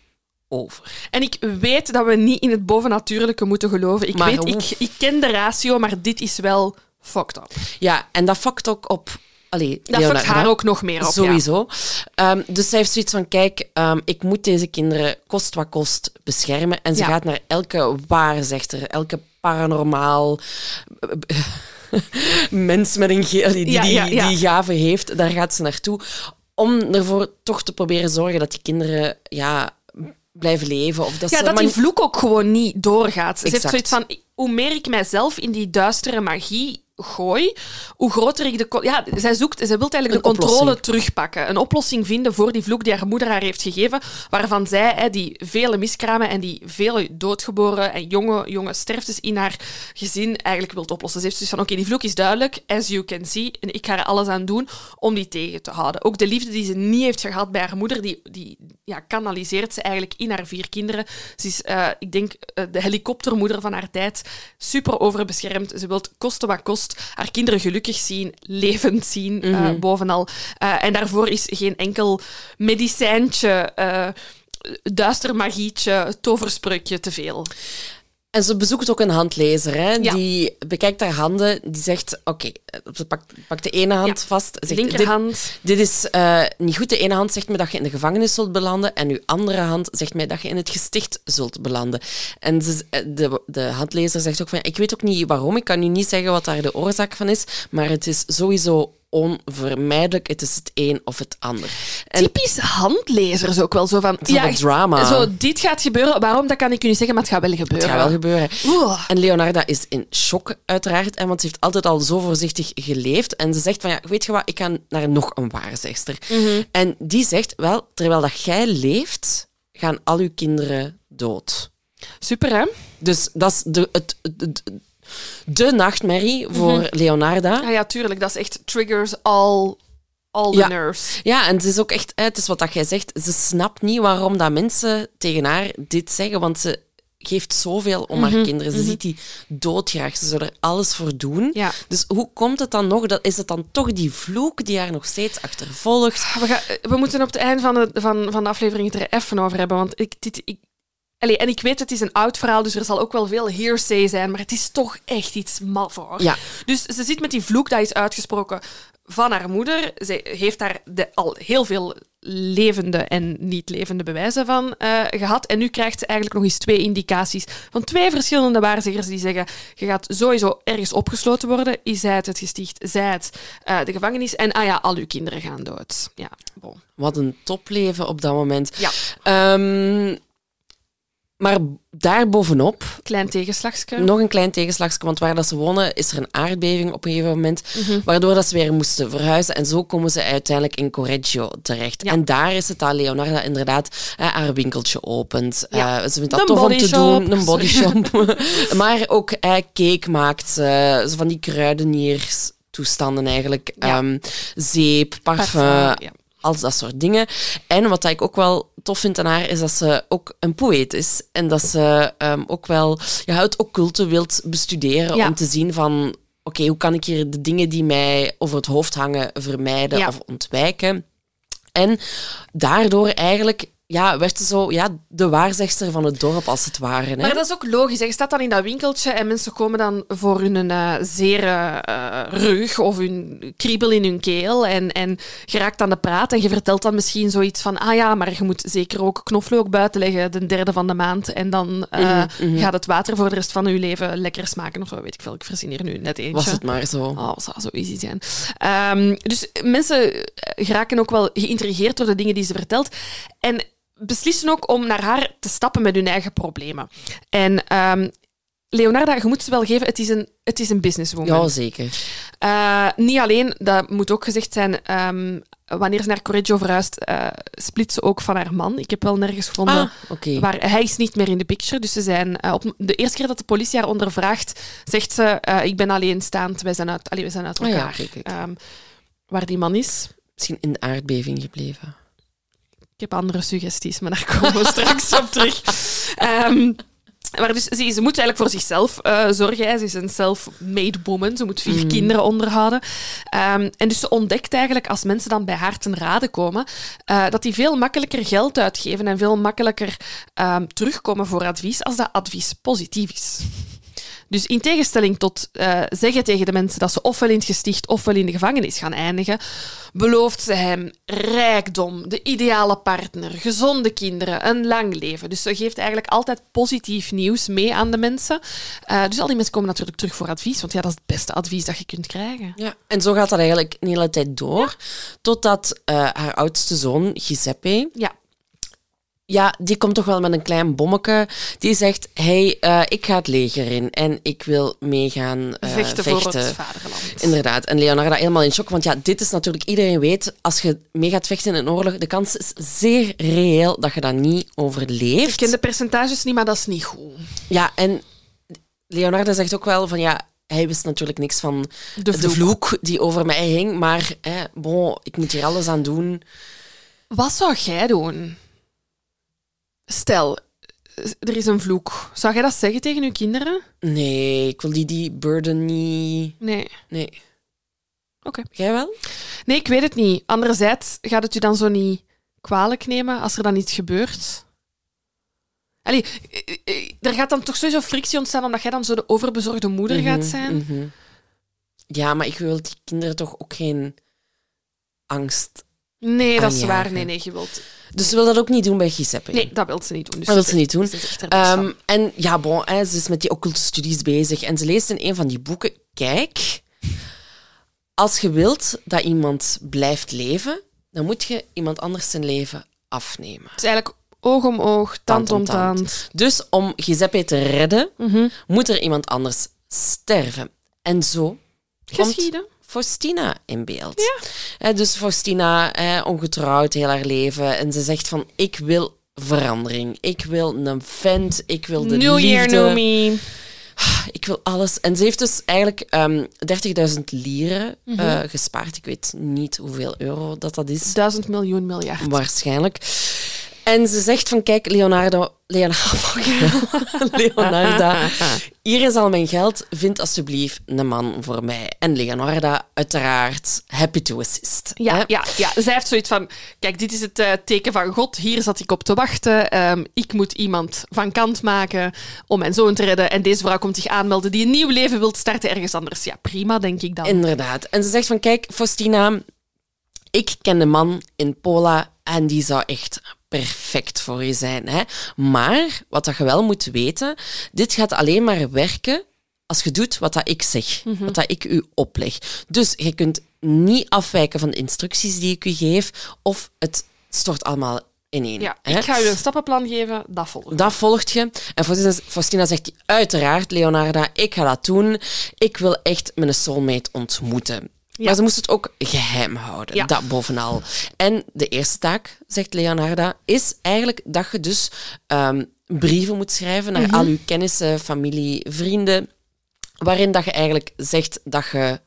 over. En ik weet dat we niet in het bovennatuurlijke moeten geloven. Ik, maar weet, ik, ik ken de ratio, maar dit is wel fucked up. Ja, en dat fuckt ook op Allee, dat fuckt haar ook nog meer op. Sowieso. Ja. Um, dus zij heeft zoiets van: kijk, um, ik moet deze kinderen kost wat kost beschermen. En ze ja. gaat naar elke waarzegter, elke paranormaal mens met een die, die, ja, die, die gave heeft. Daar gaat ze naartoe. Om ervoor toch te proberen zorgen dat die kinderen ja, blijven leven. Of dat ja, ze, dat die vloek ook gewoon niet doorgaat. Ze exact. heeft zoiets van: hoe meer ik mijzelf in die duistere magie gooi, hoe groter ik de... Ja, zij zoekt, zij wil eigenlijk een de controle oplossing. terugpakken. Een oplossing vinden voor die vloek die haar moeder haar heeft gegeven, waarvan zij, hè, die vele miskramen en die vele doodgeboren en jonge, jonge sterftes in haar gezin eigenlijk wil oplossen. Ze heeft dus van, oké, okay, die vloek is duidelijk, as you can see, en ik ga er alles aan doen om die tegen te houden. Ook de liefde die ze niet heeft gehad bij haar moeder, die, die ja, kanaliseert ze eigenlijk in haar vier kinderen. Ze is, uh, ik denk, uh, de helikoptermoeder van haar tijd, super overbeschermd. Ze wil kosten wat kost haar kinderen gelukkig zien, levend zien, mm -hmm. uh, bovenal. Uh, en daarvoor is geen enkel medicijntje, uh, duister magietje, toverspreukje te veel. En ze bezoekt ook een handlezer. Hè? Ja. Die bekijkt haar handen. Die zegt, oké, ze pakt, pakt de ene hand Ja. vast. Zegt, dit, Linkerhand. dit is eh, niet goed. De ene hand zegt me dat je in de gevangenis zult belanden. En uw andere hand zegt mij dat je in het gesticht zult belanden. En ze, eh, de, de handlezer zegt ook van, ik weet ook niet waarom. Ik kan u niet zeggen wat daar de oorzaak van is. Maar het is sowieso onvermijdelijk. Het is het een of het ander. En Typisch handlezers ook wel zo van... wel drama. Zo, dit gaat gebeuren. Waarom, dat kan ik u niet zeggen, maar het gaat wel gebeuren. het gaat wel gebeuren. Oeh. En Leonarda is in shock, uiteraard, en want ze heeft altijd al zo voorzichtig geleefd. En ze zegt van, ja, weet je wat, ik ga naar nog een waarzegster. En die zegt, wel, terwijl dat jij leeft, gaan al uw kinderen dood. Super, hè? Dus dat is de, het, het- het- de nachtmerrie voor Leonarda. Ah ja, tuurlijk. Dat is echt triggers all, all the Ja. nerves. Ja, en het is ook echt, hè, het is wat dat jij zegt, ze snapt niet waarom dat mensen tegen haar dit zeggen, want ze geeft zoveel om haar kinderen. Ze ziet die doodgraag, ze zou er alles voor doen. Ja. Dus hoe komt het dan nog? Dat, is het dan toch die vloek die haar nog steeds achtervolgt? We, gaan- we moeten op het einde van de, van, van de aflevering het er even over hebben. Want ik, dit, ik, Allee, en ik weet, het is een oud verhaal, dus er zal ook wel veel hearsay zijn, maar het is toch echt iets maf, hoor. Ja. Dus ze zit met die vloek, dat is uitgesproken van haar moeder. Zij heeft daar de, al heel veel levende en niet levende bewijzen van eh, gehad. En nu krijgt ze eigenlijk nog eens twee indicaties van twee verschillende waarzeggers die zeggen je gaat sowieso ergens opgesloten worden. Is zij het het gesticht, zij het eh, de gevangenis. En ah ja, al uw kinderen gaan dood. Ja, bon. Wat een topleven op dat moment. Ja. Ehm, maar daarbovenop, Klein tegenslagsje. nog een klein tegenslagje, want waar dat ze wonen is er een aardbeving op een gegeven moment, Mhm. waardoor dat ze weer moesten verhuizen. En zo komen ze uiteindelijk in Correggio terecht. Ja. En daar is het dat Leonarda inderdaad eh, haar winkeltje opent. Ja. Eh, ze vindt dat tof om te doen, een bodyshop. maar ook eh, cake maakt ze, zo van die kruidenierstoestanden eigenlijk. Ja. Ehm, zeep, parfum, Parfum, ja. Al dat soort dingen. En wat ik ook wel tof vind aan haar, is dat ze ook een poëet is. En dat ze ehm, ook wel ja, het occulte wilt bestuderen Ja. om te zien van... Oké, hoe kan ik hier de dingen die mij over het hoofd hangen vermijden Ja. of ontwijken? En daardoor eigenlijk ja, werd ze zo ja, de waarzegster van het dorp, als het ware. Hè? Maar dat is ook logisch. hè. Je staat dan in dat winkeltje en mensen komen dan voor hun eh zere eh, rug of hun kriebel in hun keel. En, en je raakt aan de praat en je vertelt dan misschien zoiets van ah ja, maar je moet zeker ook knoflook buiten leggen de derde van de maand. En dan Mhm, gaat het water voor de rest van je leven lekker smaken of zo. Weet ik veel. Ik verzin hier nu net eentje. Was het maar zo. Oh, zou zo easy zijn. Ehm, dus mensen geraken ook wel geïntrigeerd door de dingen die ze vertelt. En beslissen ook om naar haar te stappen met hun eigen problemen. En ehm, Leonarda, je moet ze wel geven, het is een, het is een businesswoman. Ja, zeker. Eh, niet alleen, dat moet ook gezegd zijn, ehm, wanneer ze naar Correggio verhuist, eh split ze ook van haar man. Ik heb wel nergens gevonden Ah, waar hij is niet meer in de picture. Dus ze zijn eh, op de eerste keer dat de politie haar ondervraagt, zegt ze: Ik ben alleenstaand, wij zijn uit, allee, wij zijn uit Ah elkaar. Ehm, waar die man is. Misschien in de aardbeving gebleven. Ik heb andere suggesties, maar daar komen we straks op terug. Ehm, maar dus, ze, ze moet eigenlijk voor zichzelf eh, zorgen. Ze is een self-made woman. Ze moet vier kinderen onderhouden. Ehm, en dus ze ontdekt eigenlijk, als mensen dan bij haar ten rade komen, eh, dat die veel makkelijker geld uitgeven en veel makkelijker ehm, terugkomen voor advies als dat advies positief is. Dus in tegenstelling tot eh, zeggen tegen de mensen dat ze ofwel in het gesticht ofwel in de gevangenis gaan eindigen, belooft ze hem rijkdom, de ideale partner, gezonde kinderen, een lang leven. Dus ze geeft eigenlijk altijd positief nieuws mee aan de mensen. Eh, dus al die mensen komen natuurlijk terug voor advies, want ja, dat is het beste advies dat je kunt krijgen. Ja, en zo gaat dat eigenlijk een hele tijd door. Totdat eh, haar oudste zoon, Giuseppe, Ja, ja, die komt toch wel met een klein bommetje. Die zegt, hey, eh, ik ga het leger in en ik wil meegaan eh, vechten, voor het vaderland. Inderdaad. En Leonarda helemaal in shock. Want ja, dit is natuurlijk... Iedereen weet, als je mee gaat vechten in een oorlog, de kans is zeer reëel dat je dat niet Ik overleeft. ken de percentages niet, maar dat is niet goed. Ja, en Leonarda zegt ook wel van ja, hij wist natuurlijk niks van De de vloek. die over mij hing. Maar bon, ik moet hier alles aan doen. Wat zou jij doen? Stel, er is een vloek. Zou jij dat zeggen tegen je kinderen? Nee, ik wil die, die burden niet... Nee. Nee. Oké. Jij wel? Nee, ik weet het niet. Anderzijds gaat het u dan zo niet kwalijk nemen als er dan iets gebeurt? Allee, eh, eh, er gaat dan toch sowieso frictie ontstaan omdat jij dan zo de overbezorgde moeder Mhm, gaat zijn. mhm. Ja, maar ik wil die kinderen toch ook geen angst. Nee, dat is waar. Nee, nee, je wilt... Dus ze wil dat ook niet doen bij Giuseppe. Nee, dat wil ze niet doen. Dus Dat wil ze niet doen. Ehm, en ja, bon, hè, ze is met die occulte studies bezig en ze leest in een van die boeken: Kijk, als je wilt dat iemand blijft leven, dan moet je iemand anders zijn leven afnemen. Het is eigenlijk oog om oog, tand Tand om tand. tand. Dus om Giuseppe te redden, Mhm. moet er iemand anders sterven. En zo komt Geschieden. Faustina in beeld. Hè, dus Faustina, hè, ongetrouwd heel haar leven. En ze zegt van, ik wil verandering. Ik wil een vent. Ik wil de New liefde. year, new me. Ik wil alles. En ze heeft dus eigenlijk ehm 30.000 lieren Mhm. eh, gespaard. Ik weet niet hoeveel euro dat, dat is. Duizend miljoen miljard. Waarschijnlijk. En ze zegt van, kijk, Leonardo... Leonardo... Leonarda, hier is al mijn geld. Vind alsjeblieft een man voor mij. En Leonarda, uiteraard, happy to assist. Ja, hè. ja, ja, zij heeft zoiets van: kijk, dit is het eh, teken van God. Hier zat ik op te wachten. Ehm, ik moet iemand van kant maken om mijn zoon te redden. En deze vrouw komt zich aanmelden die een nieuw leven wil starten ergens anders. Ja, prima, denk ik dan. Inderdaad. En ze zegt van, kijk, Faustina, ik ken de man in Pola en die zou echt perfect voor je zijn. Hè? Maar, wat dat je wel moet weten, dit gaat alleen maar werken als je doet wat dat ik zeg, wat dat ik u opleg. Dus je kunt niet afwijken van de instructies die ik u geef, of het stort allemaal ineen. Ja, hè? ik ga u een stappenplan geven, dat volgt. Dat volgt je. En Faustina zegt, uiteraard, Leonarda, ik ga dat doen. Ik wil echt mijn soulmate ontmoeten. Maar ze moest het ook geheim houden, Ja. dat bovenal. En de eerste taak, zegt Leonarda, is eigenlijk dat je dus ehm, brieven moet schrijven Mhm. naar al je kennissen, familie, vrienden, waarin dat je eigenlijk zegt dat je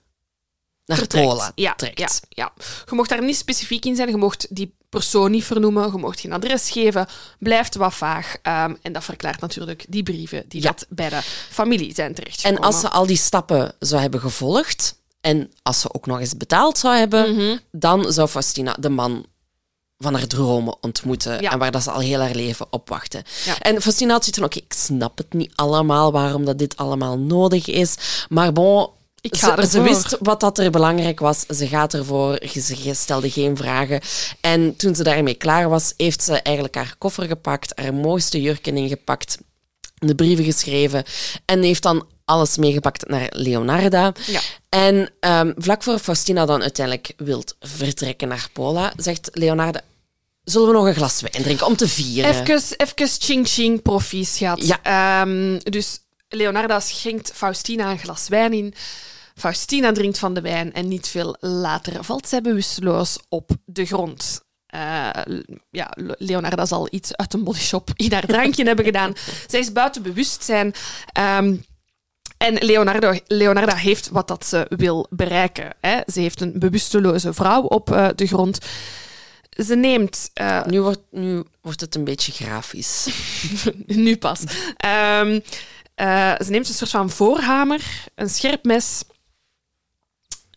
naar Vertrekt. Pola ja, trekt. Ja, ja. Je mocht daar niet specifiek in zijn. Je mocht die persoon niet vernoemen. Je mocht geen adres geven. Blijft wat vaag. Ehm, en dat verklaart natuurlijk die brieven die Ja. dat bij de familie zijn En terechtgekomen. als ze al die stappen zou hebben gevolgd en als ze ook nog eens betaald zou hebben, Mhm. dan zou Faustina de man van haar dromen ontmoeten Ja. en waar dat ze al heel haar leven op wachten. Ja. En Faustina had zoiets van, oké, ik snap het niet allemaal, waarom dat dit allemaal nodig is, maar bon... Ik ga ze, ze wist wat dat er belangrijk was. Ze gaat ervoor. Ze stelde geen vragen. En toen ze daarmee klaar was, heeft ze eigenlijk haar koffer gepakt, haar mooiste jurken ingepakt, de brieven geschreven en heeft dan alles meegepakt naar Leonarda. Ja. En ehm, vlak voor Faustina dan uiteindelijk wilt vertrekken naar Pola, zegt Leonarda, zullen we nog een glas wijn drinken om te vieren? Even, even ching ching proficiat. Ja. Ehm, dus Leonarda schenkt Faustina een glas wijn in. Faustina drinkt van de wijn en niet veel later valt zij bewusteloos op de grond. Eh, ja, Leonarda zal iets uit een bodyshop in haar drankje hebben gedaan. Zij is buiten bewustzijn. Ehm, en Leonardo, Leonarda heeft wat dat ze wil bereiken. Hè. Ze heeft een bewusteloze vrouw op eh, de grond. Ze neemt eh, Nu, wordt, nu wordt het een beetje grafisch. nu pas. Ehm, eh, ze neemt een soort van voorhamer, een scherp mes.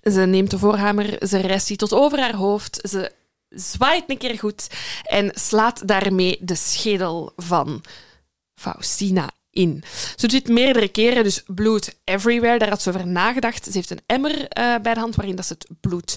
Ze neemt de voorhamer, ze rijst die tot over haar hoofd. Ze zwaait een keer goed en slaat daarmee de schedel van Faustina in. Ze doet meerdere keren, dus bloed everywhere. Daar had ze over nagedacht. Ze heeft een emmer eh, bij de hand waarin dat ze het bloed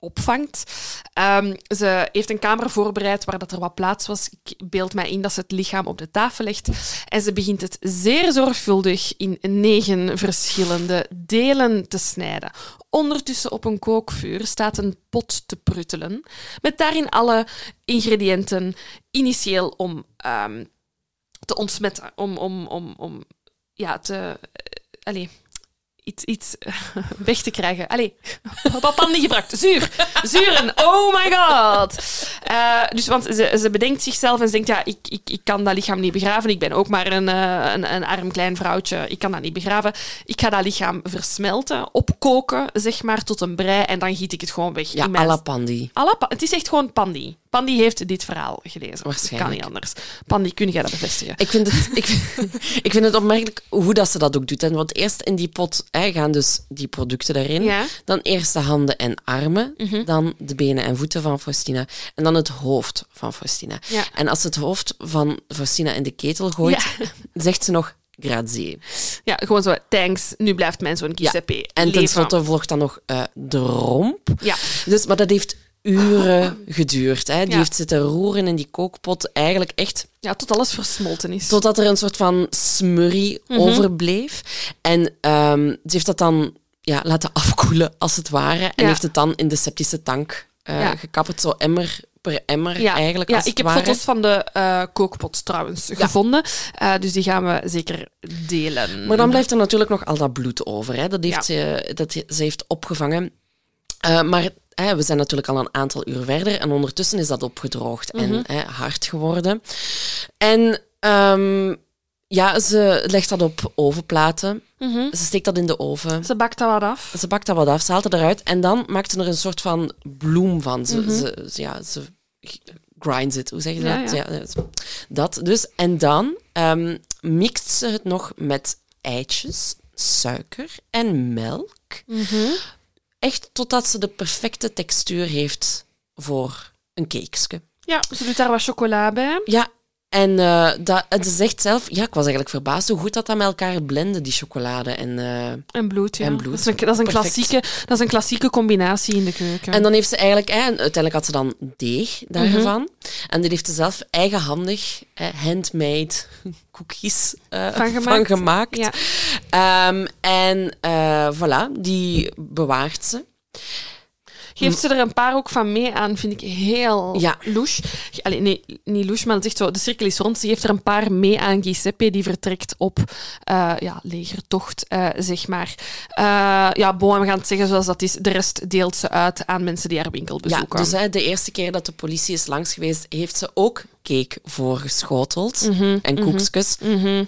opvangt. Ehm, ze heeft een kamer voorbereid waar dat er wat plaats was. Ik beeld mij in dat ze het lichaam op de tafel legt. En ze begint het zeer zorgvuldig in negen verschillende delen te snijden. Ondertussen op een kookvuur staat een pot te pruttelen. Met daarin alle ingrediënten initieel om ehm, te ontsmetten. Om, om, om, om ja, te... allee, iets, iets weg te krijgen. Allee, wat pandi gebruikt. Zuur. Zuren. Oh my god. Eh, dus, want ze, ze bedenkt zichzelf en ze denkt, ja, ik, ik, ik kan dat lichaam niet begraven. Ik ben ook maar een, eh, een, een arm klein vrouwtje. Ik kan dat niet begraven. Ik ga dat lichaam versmelten, opkoken, zeg maar, tot een brei. En dan giet ik het gewoon weg. Ja, in mijn Pandi. Het is echt gewoon pandi. Pandy heeft dit verhaal gelezen. Waarschijnlijk. Kan niet anders. Pandy, kun jij dat bevestigen? Ik vind, het, ik, ik vind het opmerkelijk hoe dat ze dat ook doet. En want eerst in die pot hè, gaan dus die producten daarin. Ja. Dan eerst de handen en armen. Dan de benen en voeten van Faustina. En dan het hoofd van Faustina. Ja. En als ze het hoofd van Faustina in de ketel gooit, zegt ze nog grazie. Ja, gewoon zo, thanks, nu blijft mijn zoon Giuseppe En leven. tenslotte volgt dan nog eh, de romp. Ja. Dus, maar dat heeft uren geduurd. Hè. Die Ja. heeft zitten roeren in die kookpot. Eigenlijk echt ja, tot alles versmolten is. totdat er een soort van smurrie Mhm. overbleef. En ehm, ze heeft dat dan ja, laten afkoelen, als het ware. En Ja. heeft het dan in de septische tank eh Ja. gekapt. Zo emmer per emmer ja, eigenlijk, ja als ik heb ware. foto's van de eh, kookpot trouwens gevonden. Eh, dus die gaan we zeker delen. Maar dan blijft er natuurlijk nog al dat bloed over. Hè. Dat, heeft Ja. ze, dat ze heeft opgevangen. Eh, maar hè, we zijn natuurlijk al een aantal uur verder en ondertussen is dat opgedroogd Mhm. en hè, hard geworden. En ehm, ja, ze legt dat op ovenplaten. Mhm. Ze steekt dat in de oven. Ze bakt dat wat af. Ze bakt dat wat af, ze haalt het eruit en dan maakt ze er een soort van bloem van. Ze, ze, ze- ja, ze grinds it, hoe zeg je dat? ja. Ja, dat dus. En dan ehm, mixt ze het nog met eitjes, suiker en melk. Echt totdat ze de perfecte textuur heeft voor een cakesje. Ja, ze doet daar wat chocola bij. Ja, en, eh, dat, en ze zegt zelf... Ja, ik was eigenlijk verbaasd hoe goed dat, dat met elkaar blende, die chocolade. En, eh, En bloed, ja. En bloed. Dat is een, dat is een, Perfect. klassieke, dat is een klassieke combinatie in de keuken. En dan heeft ze eigenlijk, en uiteindelijk had ze dan deeg daarvan. En die heeft ze zelf eigenhandig, handmade cookies eh, Van gemaakt. gemaakt. Ja. Ehm, en eh, voilà, die bewaart ze. Geeft ze er een paar ook van mee aan, vind ik heel Ja. louche. Allee, nee, niet louche, maar dat is echt zo, de cirkel is rond. Ze geeft er een paar mee aan Giuseppe, die vertrekt op eh, ja, legertocht, zeg maar. Ja, bon, en we gaan het zeggen zoals dat is. De rest deelt ze uit aan mensen die haar winkel Ja, bezoeken. dus hè, de eerste keer dat de politie is langs geweest, heeft ze ook cake voorgeschoteld Mhm, en koekjes.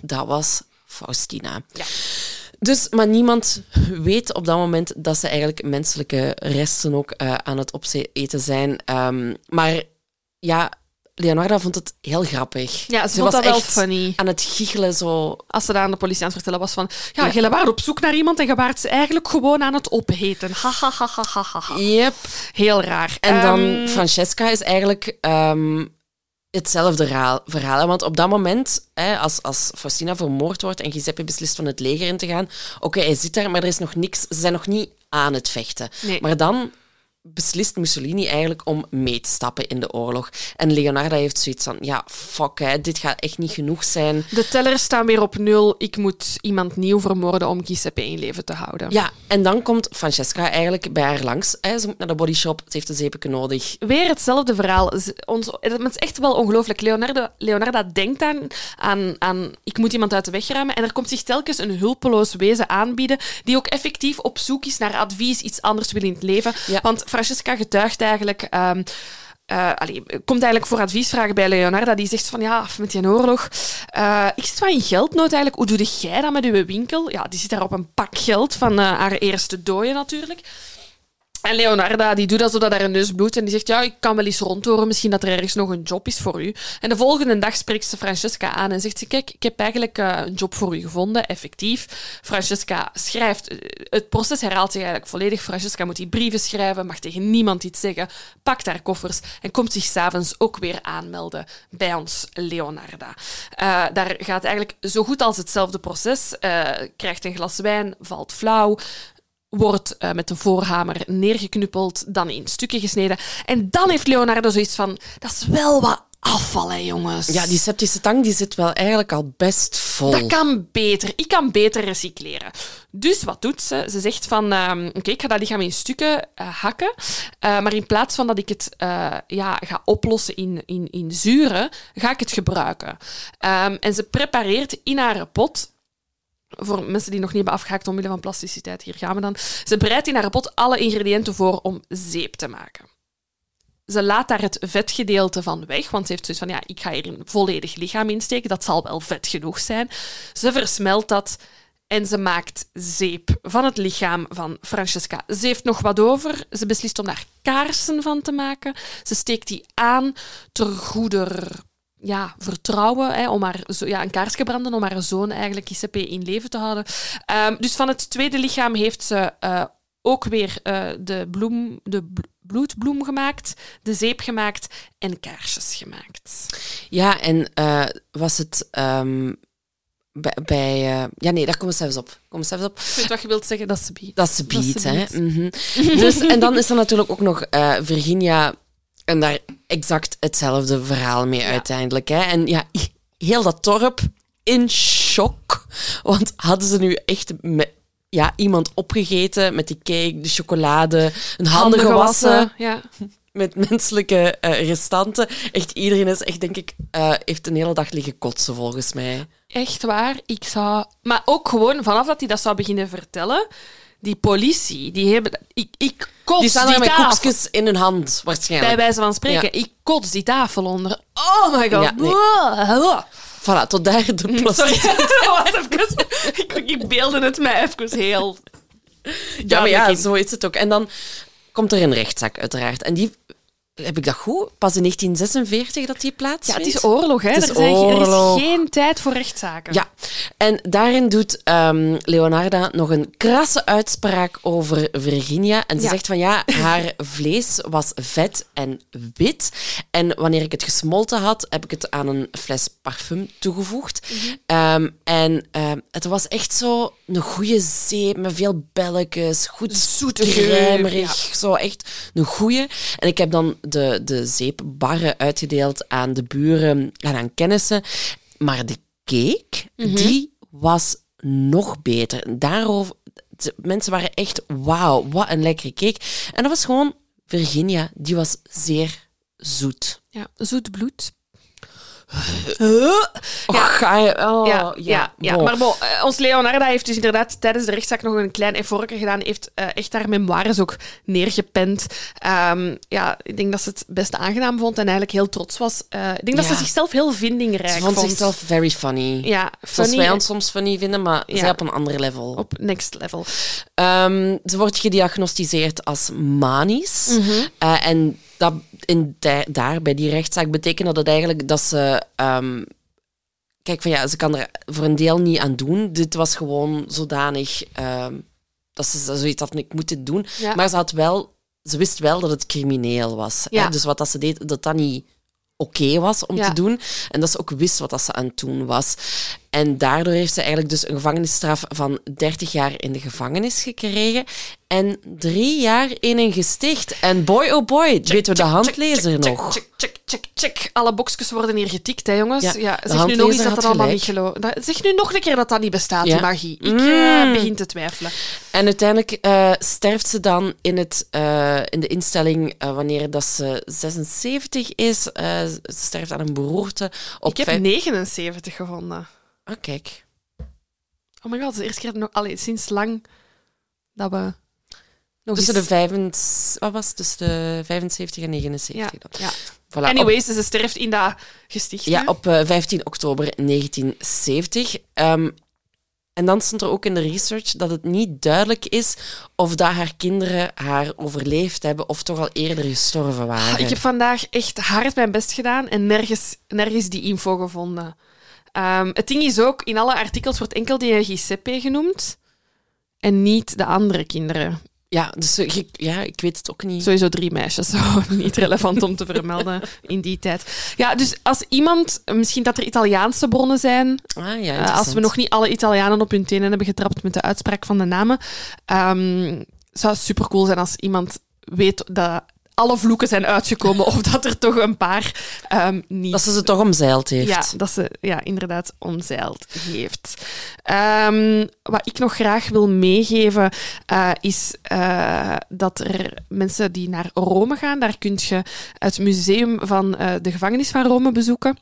Dat was Faustina. Ja. Dus, maar niemand weet op dat moment dat ze eigenlijk menselijke resten ook eh, aan het opeten zijn. Ehm, maar ja, Leonarda vond het heel grappig. Ja, ze was dat wel echt funny. aan het giechelen zo. Als ze dat aan de politie aan het vertellen was van... Ja, je waart op zoek naar iemand en je waart ze eigenlijk gewoon aan het opeten. Ha, ha, ha, ha, ha, ha, ha. Yep. Heel raar. En dan Ehm, Francesca is eigenlijk ehm, hetzelfde verhaal. Want op dat moment, hè, als, als Faustina vermoord wordt en Giuseppe beslist van het leger in te gaan, oké, hij zit daar, maar er is nog niks. Ze zijn nog niet aan het vechten. Nee. Maar dan beslist Mussolini eigenlijk om mee te stappen in de oorlog. En Leonardo heeft zoiets van, ja, fuck, hè, dit gaat echt niet genoeg zijn. De tellers staan weer op nul. Ik moet iemand nieuw vermoorden om Giuseppe in leven te houden. Ja, en dan komt Francesca eigenlijk bij haar langs. Hè. Ze moet naar de bodyshop, ze heeft een zeepje nodig. Weer hetzelfde verhaal. Ons, het is echt wel ongelooflijk. Leonardo, Leonardo denkt aan, aan, aan... Ik moet iemand uit de weg ruimen. En er komt zich telkens een hulpeloos wezen aanbieden die ook effectief op zoek is naar advies, iets anders wil in het leven. Ja. Want Francesca getuigt eigenlijk... ehm, eh, komt eigenlijk voor advies vragen bij Leonardo. Die zegt van, ja, met die oorlog... eh, ik zit wel in geldnood eigenlijk. Hoe doe jij dat met uw winkel? Ja, die zit daar op een pak geld van eh, haar eerste dooie natuurlijk. En Leonarda, die doet dat zodat haar neus bloedt en die zegt, ja, ik kan wel eens rondhoren, misschien dat er ergens nog een job is voor u. En de volgende dag spreekt ze Francesca aan en zegt ze, kijk, ik heb eigenlijk eh, een job voor u gevonden, effectief. Francesca schrijft, eh, het proces herhaalt zich eigenlijk volledig. Francesca moet die brieven schrijven, mag tegen niemand iets zeggen, pakt haar koffers en komt zich s'avonds ook weer aanmelden bij ons Leonarda. Eh, daar gaat eigenlijk zo goed als hetzelfde proces, eh, krijgt een glas wijn, valt flauw, wordt eh, met een voorhamer neergeknuppeld, dan in stukken gesneden. En dan heeft Leonardo zoiets van, dat is wel wat afval, hè, jongens. Ja, die septische tank die zit wel eigenlijk al best vol. Dat kan beter. Ik kan beter recycleren. Dus wat doet ze? Ze zegt van, ehm, oké, ik ga dat lichaam in stukken eh, hakken, eh, maar in plaats van dat ik het ja, ga oplossen in, in, in zuren, ga ik het gebruiken. Ehm, en ze prepareert in haar pot voor mensen die nog niet hebben afgehaakt omwille van plasticiteit, hier gaan we dan. Ze bereidt in haar pot alle ingrediënten voor om zeep te maken. Ze laat daar het vetgedeelte van weg, want ze heeft zoiets van, ja, ik ga hier een volledig lichaam insteken, dat zal wel vet genoeg zijn. Ze versmelt dat En ze maakt zeep van het lichaam van Francesca. Ze heeft nog wat over. Ze beslist om daar kaarsen van te maken. Ze steekt die aan ter goeder ja, vertrouwen, hè, om haar zo, ja, een kaarsje branden om haar zoon eigenlijk ICP in leven te houden. Ehm, dus van het tweede lichaam heeft ze uh, ook weer uh, de, bloem, de bl bloedbloem gemaakt, de zeep gemaakt en kaarsjes gemaakt. Ja, en uh, was het um, bij... bij ja, nee, daar komen we zelfs op. Komen zelfs op. Ik weet wat je wilt zeggen, dat ze biedt. Dat ze biedt, hè. Mm -hmm. dus, en dan is er natuurlijk ook nog Virginia... En daar exact hetzelfde verhaal mee ja. uiteindelijk. Hè. En ja, heel dat dorp in shock. Want hadden ze nu echt met, ja, iemand opgegeten met die cake, de chocolade, een handen, gewassen. Ja. Met menselijke uh, restanten. Echt iedereen is echt, denk ik, uh, heeft een hele dag liggen kotsen, volgens mij. Echt waar. Ik zou... Maar ook gewoon, vanaf dat hij dat zou beginnen vertellen, die politie, die hebben... Ik, ik kots die staan met tafel. in hun hand, waarschijnlijk. Bij wijze van spreken. Ja. Ik kots die tafel onder. Oh my god. Ja, nee. Voilà, tot daar de plastic. Sorry, ik, ik beelde het mij even heel... Ja, maar ja, zo is het ook. En dan komt er een rechtszaak, uiteraard. En die heb ik dat goed? Pas in 1946 dat die plaatsvindt? Ja, het is oorlog, hè? Het is er, zijn, oorlog. er is geen tijd voor rechtszaken. Ja, en daarin doet um, Leonarda nog een krasse uitspraak over Virginia. En ze Ja. zegt van ja, haar vlees was vet en wit. En wanneer ik het gesmolten had, heb ik het aan een fles parfum toegevoegd. Mhm. Um, en um, het was echt zo een goede zeep met veel belletjes, goed Zoete crèmerig, zo echt een goeie. En ik heb dan de, de zeepbarren uitgedeeld aan de buren en aan kennissen. Maar de cake, Mhm. die was nog beter. Daarover, de mensen waren echt, wauw, wat een lekkere cake. En dat was gewoon Virginia, die was zeer zoet. Ja, zoet bloed. Och, ga je... Oh, ja, ja, ja, maar bon, eh, ons Leonarda heeft dus inderdaad tijdens de rechtszaak nog een klein effortje gedaan. Heeft eh, echt haar memoires ook neergepend. Ehm, ja, ik denk dat ze het best aangenaam vond en eigenlijk heel trots was. Eh, ik denk dat Ja. ze zichzelf heel vindingrijk Ze vond zichzelf very funny. Ja, Zoals wij ons soms funny vinden, maar Ja. zij op een ander level. op next level. Ehm, ze wordt gediagnosticeerd als manisch. Mhm. En dat in da- daar, bij die rechtszaak, betekent dat het eigenlijk dat ze... ehm, kijk, van ja, ze kan er voor een deel niet aan doen. Dit was gewoon zodanig... ehm, dat ze zoiets had, ik moet dit doen. Ja. Maar ze had wel... Ze wist wel dat het crimineel was. Ja. Hè? Dus wat dat ze deed, dat dat niet oké was om Ja. te doen. En dat ze ook wist wat dat ze aan het doen was. En daardoor heeft ze eigenlijk dus een gevangenisstraf van 30 jaar in de gevangenis gekregen en drie jaar in een gesticht. En boy oh boy, weten we de handlezer check, nog. Check, check, check, check. Alle boxjes worden hier getikt, hè, jongens. Ja, Ja, zeg nu nog eens dat dat allemaal niet gelooft. Zeg nu nog een keer dat dat niet bestaat, Ja. die magie. Ik Mm. eh, begin te twijfelen. En uiteindelijk eh, sterft ze dan in, het, eh, in de instelling wanneer dat ze 76 is. Ze sterft aan een beroerte. Op Ik heb vijf- 79 gevonden. Ah, kijk. Oh my god, het is de eerste keer nog, allee, sinds lang dat we nog Tussen de, eens- vijfens, wat was het? Tussen de 75 en 79. Ja, ja. Voilà, op- Anyways, dus ze sterft in dat gesticht. Ja, hè? op eh, 15 oktober 1970. Ehm, en dan stond er ook in de research dat het niet duidelijk is of dat haar kinderen haar overleefd hebben of toch al eerder gestorven waren. Ah, Ik heb vandaag echt hard mijn best gedaan en nergens, nergens die info gevonden. Ehm, het ding is ook, in alle artikels wordt enkel die Giuseppe genoemd en niet de andere kinderen. Ja, dus eh, je- ja, ik weet het ook niet. Sowieso drie meisjes, zo niet relevant om te vermelden in die tijd. Ja, dus als iemand, misschien dat er Italiaanse bronnen zijn, Ah, ja, Eh, als we nog niet alle Italianen op hun tenen hebben getrapt met de uitspraak van de namen, ehm, zou het supercool zijn als iemand weet dat alle vloeken zijn uitgekomen of dat er toch een paar ehm, niet... Dat ze ze toch omzeild heeft. Ja, dat ze ja, inderdaad omzeild heeft. Ehm, wat ik nog graag wil meegeven, eh, is eh, dat er mensen die naar Rome gaan, daar kun je het museum van eh, de gevangenis van Rome bezoeken.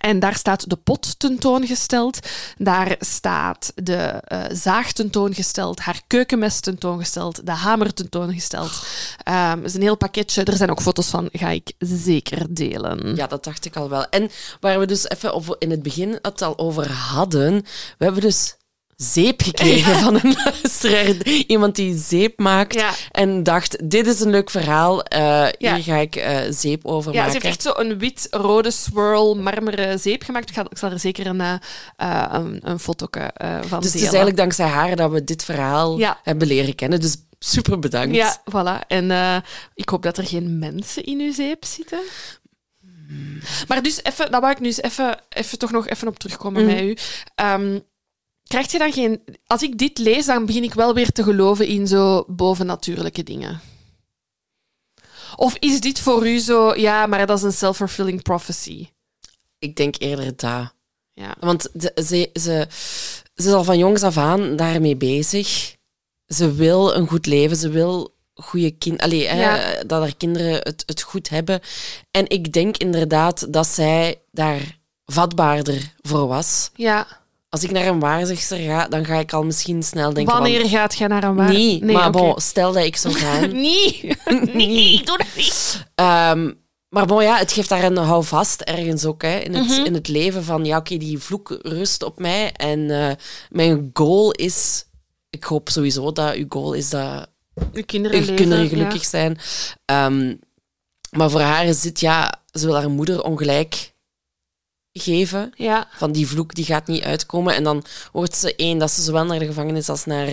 En daar staat de pot tentoongesteld. Daar staat de eh, zaag tentoongesteld, haar keukenmes tentoongesteld, de hamer tentoongesteld. Ehm, het is een heel pakketje. Er zijn ook foto's van, ga ik zeker delen. Ja, dat dacht ik al wel. En waar we dus even in het begin het al over hadden, we hebben dus zeep gekregen van een luisteraar. Iemand die zeep maakt. Ja. En dacht, dit is een leuk verhaal. eh, Ja. Hier ga ik eh, zeep over Ja, ze maken. heeft echt zo een wit-rode swirl marmeren zeep gemaakt. Ik, ga, ik zal er zeker een, eh, een, een foto van Dus het is eigenlijk dankzij haar dat we dit verhaal Ja. hebben leren kennen. Dus super bedankt. Ja, voilà. En ik hoop dat er geen mensen in uw zeep zitten. Maar dus even, daar wou ik nu eens even, even toch nog even op terugkomen Mhm. met u. Ehm krijg je dan geen... Als ik dit lees, dan begin ik wel weer te geloven in zo bovennatuurlijke dingen. Of is dit voor u zo... Ja, maar dat is een self-fulfilling prophecy. Ik denk eerder dat. Ja. Want de- ze, ze, ze is al van jongs af aan daarmee bezig. Ze wil een goed leven. Ze wil goede kind, allee, hè, Ja. dat haar kinderen het, het goed hebben. En ik denk inderdaad dat zij daar vatbaarder voor was. Ja. Als ik naar een waarzegster ga, dan ga ik al misschien snel denken Wanneer van... gaat je naar een waar? Nee, maar oké. bon, stel dat ik zou gaan. Nee. nee, doe dat niet. Ehm, maar bon, ja, het geeft daar een houvast ergens ook hè, in, het, Mhm. in het leven van, ja, oké, die vloek rust op mij. En eh, mijn goal is, ik hoop sowieso dat uw goal is dat kinderen uw leven. kinderen ja. gelukkig zijn. Ehm, maar voor haar is ja, ze wil haar moeder ongelijk geven. Ja. Van die vloek die gaat niet uitkomen. En dan wordt ze één dat ze zowel naar de gevangenis als naar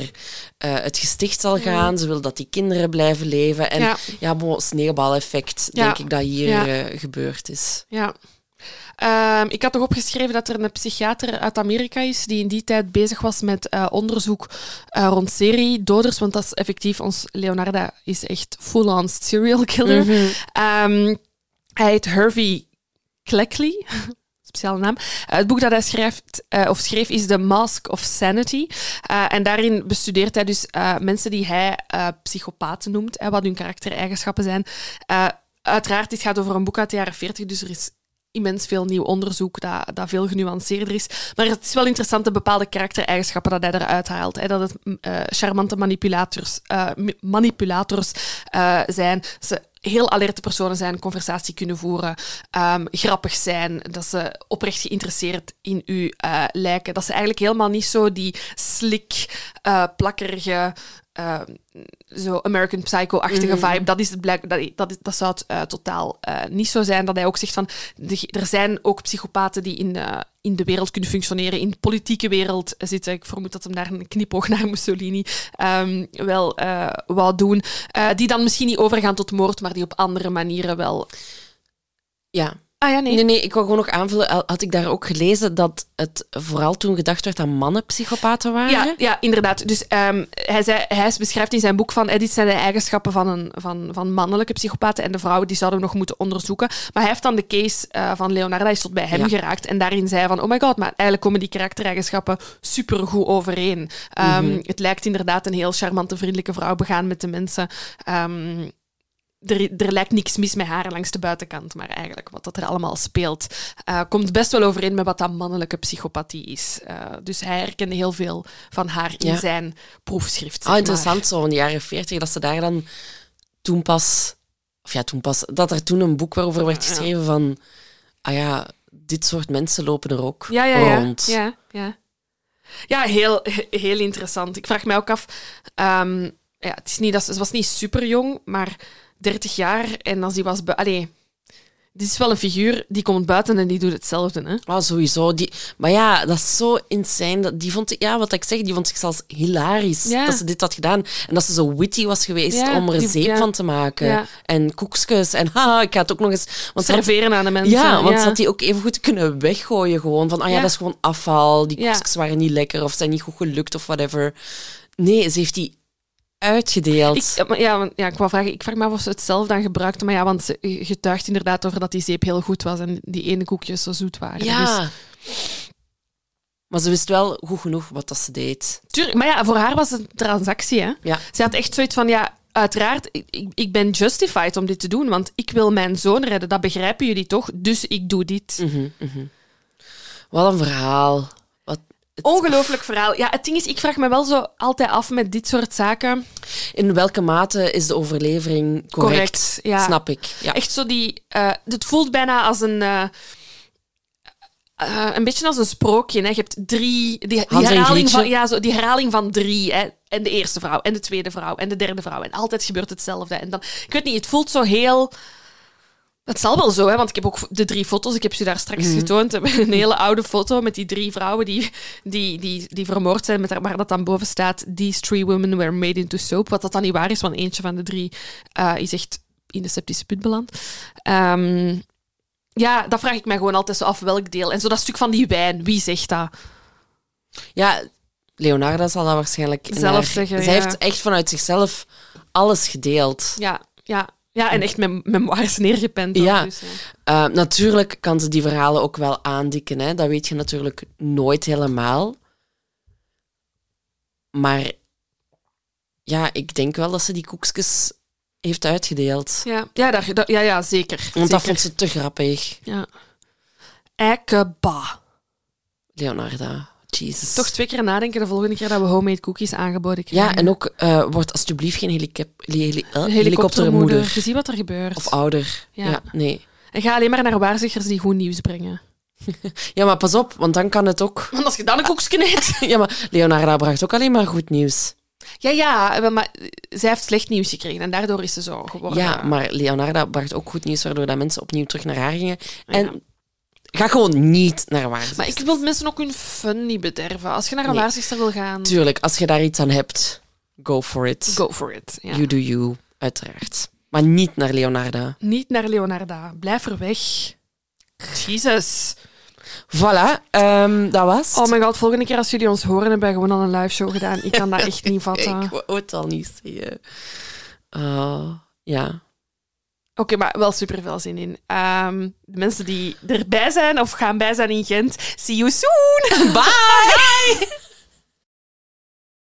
eh, het gesticht zal gaan. Ze wil dat die kinderen blijven leven. En Mm. Ja. ja, bon, sneeuwbaleffect, Ja. denk ik dat hier eh, gebeurd is. Ja. Ehm, ik had toch opgeschreven dat er een psychiater uit Amerika is die in die tijd bezig was met eh, onderzoek eh, rond seriedoders, want dat is effectief, ons Leonardo is echt full-on serial killer. Mhm. Ehm, hij heet Hervey Cleckley. Speciale naam. Eh, het boek dat hij schrijft, eh, of schreef is The Mask of Sanity. Eh, en daarin bestudeert hij dus mensen die hij psychopaten noemt, hè, wat hun karaktereigenschappen zijn. Uiteraard, dit gaat over een boek uit de jaren 40, dus er is immens veel nieuw onderzoek dat, dat veel genuanceerder is. Maar het is wel interessant de bepaalde karaktereigenschappen dat hij eruit haalt. Hè. Dat het eh, charmante manipulators, manipulators zijn. Ze heel alerte personen zijn, conversatie kunnen voeren, ehm, grappig zijn, dat ze oprecht geïnteresseerd in u eh, lijken. Dat ze eigenlijk helemaal niet zo die slick, eh, plakkerige, eh, zo American Psycho-achtige vibe, dat, is het blijk, dat, dat, is- dat zou het eh, totaal eh, niet zo zijn. Dat hij ook zegt van, de- er zijn ook psychopaten die in, eh, in de wereld kunnen functioneren, in de politieke wereld zitten. Ik vermoed dat hem daar een knipoog naar Mussolini ehm, wel wou doen. Die dan misschien niet overgaan tot moord, maar die op andere manieren wel... Ja. Ah ja, nee. Nee, nee, ik wou gewoon nog aanvullen. Had ik daar ook gelezen dat het vooral toen gedacht werd dat mannen psychopaten waren? Ja, ja, inderdaad. Dus ehm, hij, zei, hij beschrijft in zijn boek van eh, dit zijn de eigenschappen van, een, van, van mannelijke psychopaten en de vrouwen die zouden we nog moeten onderzoeken. Maar hij heeft dan de case eh, van Leonardo, die is tot bij hem Ja. geraakt. En daarin zei hij van, oh my god, maar eigenlijk komen die karaktereigenschappen supergoed overeen. Ehm, Mhm. Het lijkt inderdaad een heel charmante, vriendelijke vrouw, begaan met de mensen. Ehm, er, er lijkt niks mis met haar langs de buitenkant, maar eigenlijk wat dat er allemaal speelt, eh, komt best wel overeen met wat dat mannelijke psychopathie is. Eh, dus hij herkende heel veel van haar in Ja. zijn proefschrift. Ah, interessant zo, van de jaren 40, dat ze daar dan toen pas, of ja, toen pas, dat er toen een boek waarover werd Ja. geschreven van, ah ja, dit soort mensen lopen er ook Ja, ja, rond. Ja, ja. ja heel, heel interessant. Ik vraag mij ook af, ehm, ja, het is niet dat ze, ze was niet super jong, maar 30 jaar en als die was, allee, dit is wel een figuur die komt buiten en die doet hetzelfde, hè? Ah, sowieso. Die, maar ja, dat is zo insane. Dat, die vond, ja, wat ik zeg, die vond ik zelfs hilarisch Ja. dat ze dit had gedaan. En dat ze zo witty was geweest Ja, om er die- zeep ja. van te maken. En koekjes. En haha, ik ga het ook nog eens... Want had- Serveren aan de mensen. ja, want ze had die ook even goed kunnen weggooien. Gewoon van, ah ja, dat is gewoon afval. Die koekjes waren niet lekker of zijn niet goed gelukt of whatever. Nee, ze heeft die uitgedeeld. Ik, ja, maar ja, want- ja, ik wou vragen, ik vraag me af of ze het zelf dan gebruikte. Maar ja, want ze getuigt inderdaad over dat die zeep heel goed was en die ene koekjes zo zoet waren. Dus, ja. Maar ze wist wel goed genoeg wat dat ze deed. tuurlijk, maar ja, voor haar was het een transactie. Hè? Ja. Ze had echt zoiets van, ja, uiteraard, ik, ik, ben justified om dit te doen, want ik wil mijn zoon redden. Dat begrijpen jullie toch? Dus ik doe dit. Mhm, mhm. Wat een verhaal. Ongelooflijk verhaal. Ja, het ding is, ik vraag me wel zo altijd af met dit soort zaken. In welke mate is de overlevering correct? Correct, ja. Snap ik. Ja. Echt zo die... eh, het voelt bijna als een... eh, eh, een beetje als een sprookje. Hè. Je hebt drie... Die, die herhaling, van, ja, zo, die herhaling van drie. Hè. En de eerste vrouw, en de tweede vrouw, en de derde vrouw. En altijd gebeurt hetzelfde. En dan, ik weet niet, het voelt zo heel... Het zal wel zo, hè, want ik heb ook de drie foto's. Ik heb ze daar straks Mhm. getoond. Een hele oude foto met die drie vrouwen die, die, die, die vermoord zijn. Met waar dat dan boven staat: These three women were made into soap. Wat dat dan niet waar is, want eentje van de drie eh, is echt in de septische put beland. Ehm, ja, dat vraag ik mij gewoon altijd zo af welk deel. En zo dat stuk van die wijn, wie zegt dat? Ja, Leonarda zal dat waarschijnlijk Zelf zeggen, Zij ja. heeft echt vanuit zichzelf alles gedeeld. Ja, ja, ja en echt mem memoires neergepend. Ja. Dus, ja. Uh, natuurlijk kan ze die verhalen ook wel aandikken. Hè? Dat weet je natuurlijk nooit helemaal. Maar ja, ik denk wel dat ze die koekjes heeft uitgedeeld. Ja, ja, daar, ja, ja zeker. Want zeker. dat vond ze te grappig. Ja. Eikeba. Leonarda, Jesus. Toch twee keer nadenken de volgende keer dat we homemade cookies aangeboden krijgen. Ja, en ook uh, wordt alsjeblieft geen heli heli uh, helikoptermoeder. Je ziet wat er gebeurt. Of ouder. Ja. Ja. nee. En ga alleen maar naar waarzeggers die goed nieuws brengen. Ja, maar pas op, want dan kan het ook... Want als je dan een koekje eet... Ja, maar Leonarda bracht ook alleen maar goed nieuws. Ja, ja, maar zij heeft slecht nieuws gekregen en daardoor is ze zo geworden. Ja, maar Leonarda bracht ook goed nieuws, waardoor dat mensen opnieuw terug naar haar gingen. Ja. Ga gewoon niet naar waar. Maar ik wil mensen ook hun fun niet bederven. Als je naar een Nee. waarzegster wil gaan, Tuurlijk, als je daar iets aan hebt, go for it. go for it. Ja. You do you, uiteraard. Maar niet naar Leonarda. Niet naar Leonarda. Blijf er weg. Jesus. Voilà, ehm, dat was het. Oh my god, volgende keer als jullie ons horen, hebben we gewoon al een live show gedaan. Ik kan dat echt niet vatten. Ik wou het al niet zeggen. Oh, ja. Oké, maar wel super veel zin in. Ehm, de mensen die erbij zijn of gaan bij zijn in Gent, see you soon! Bye!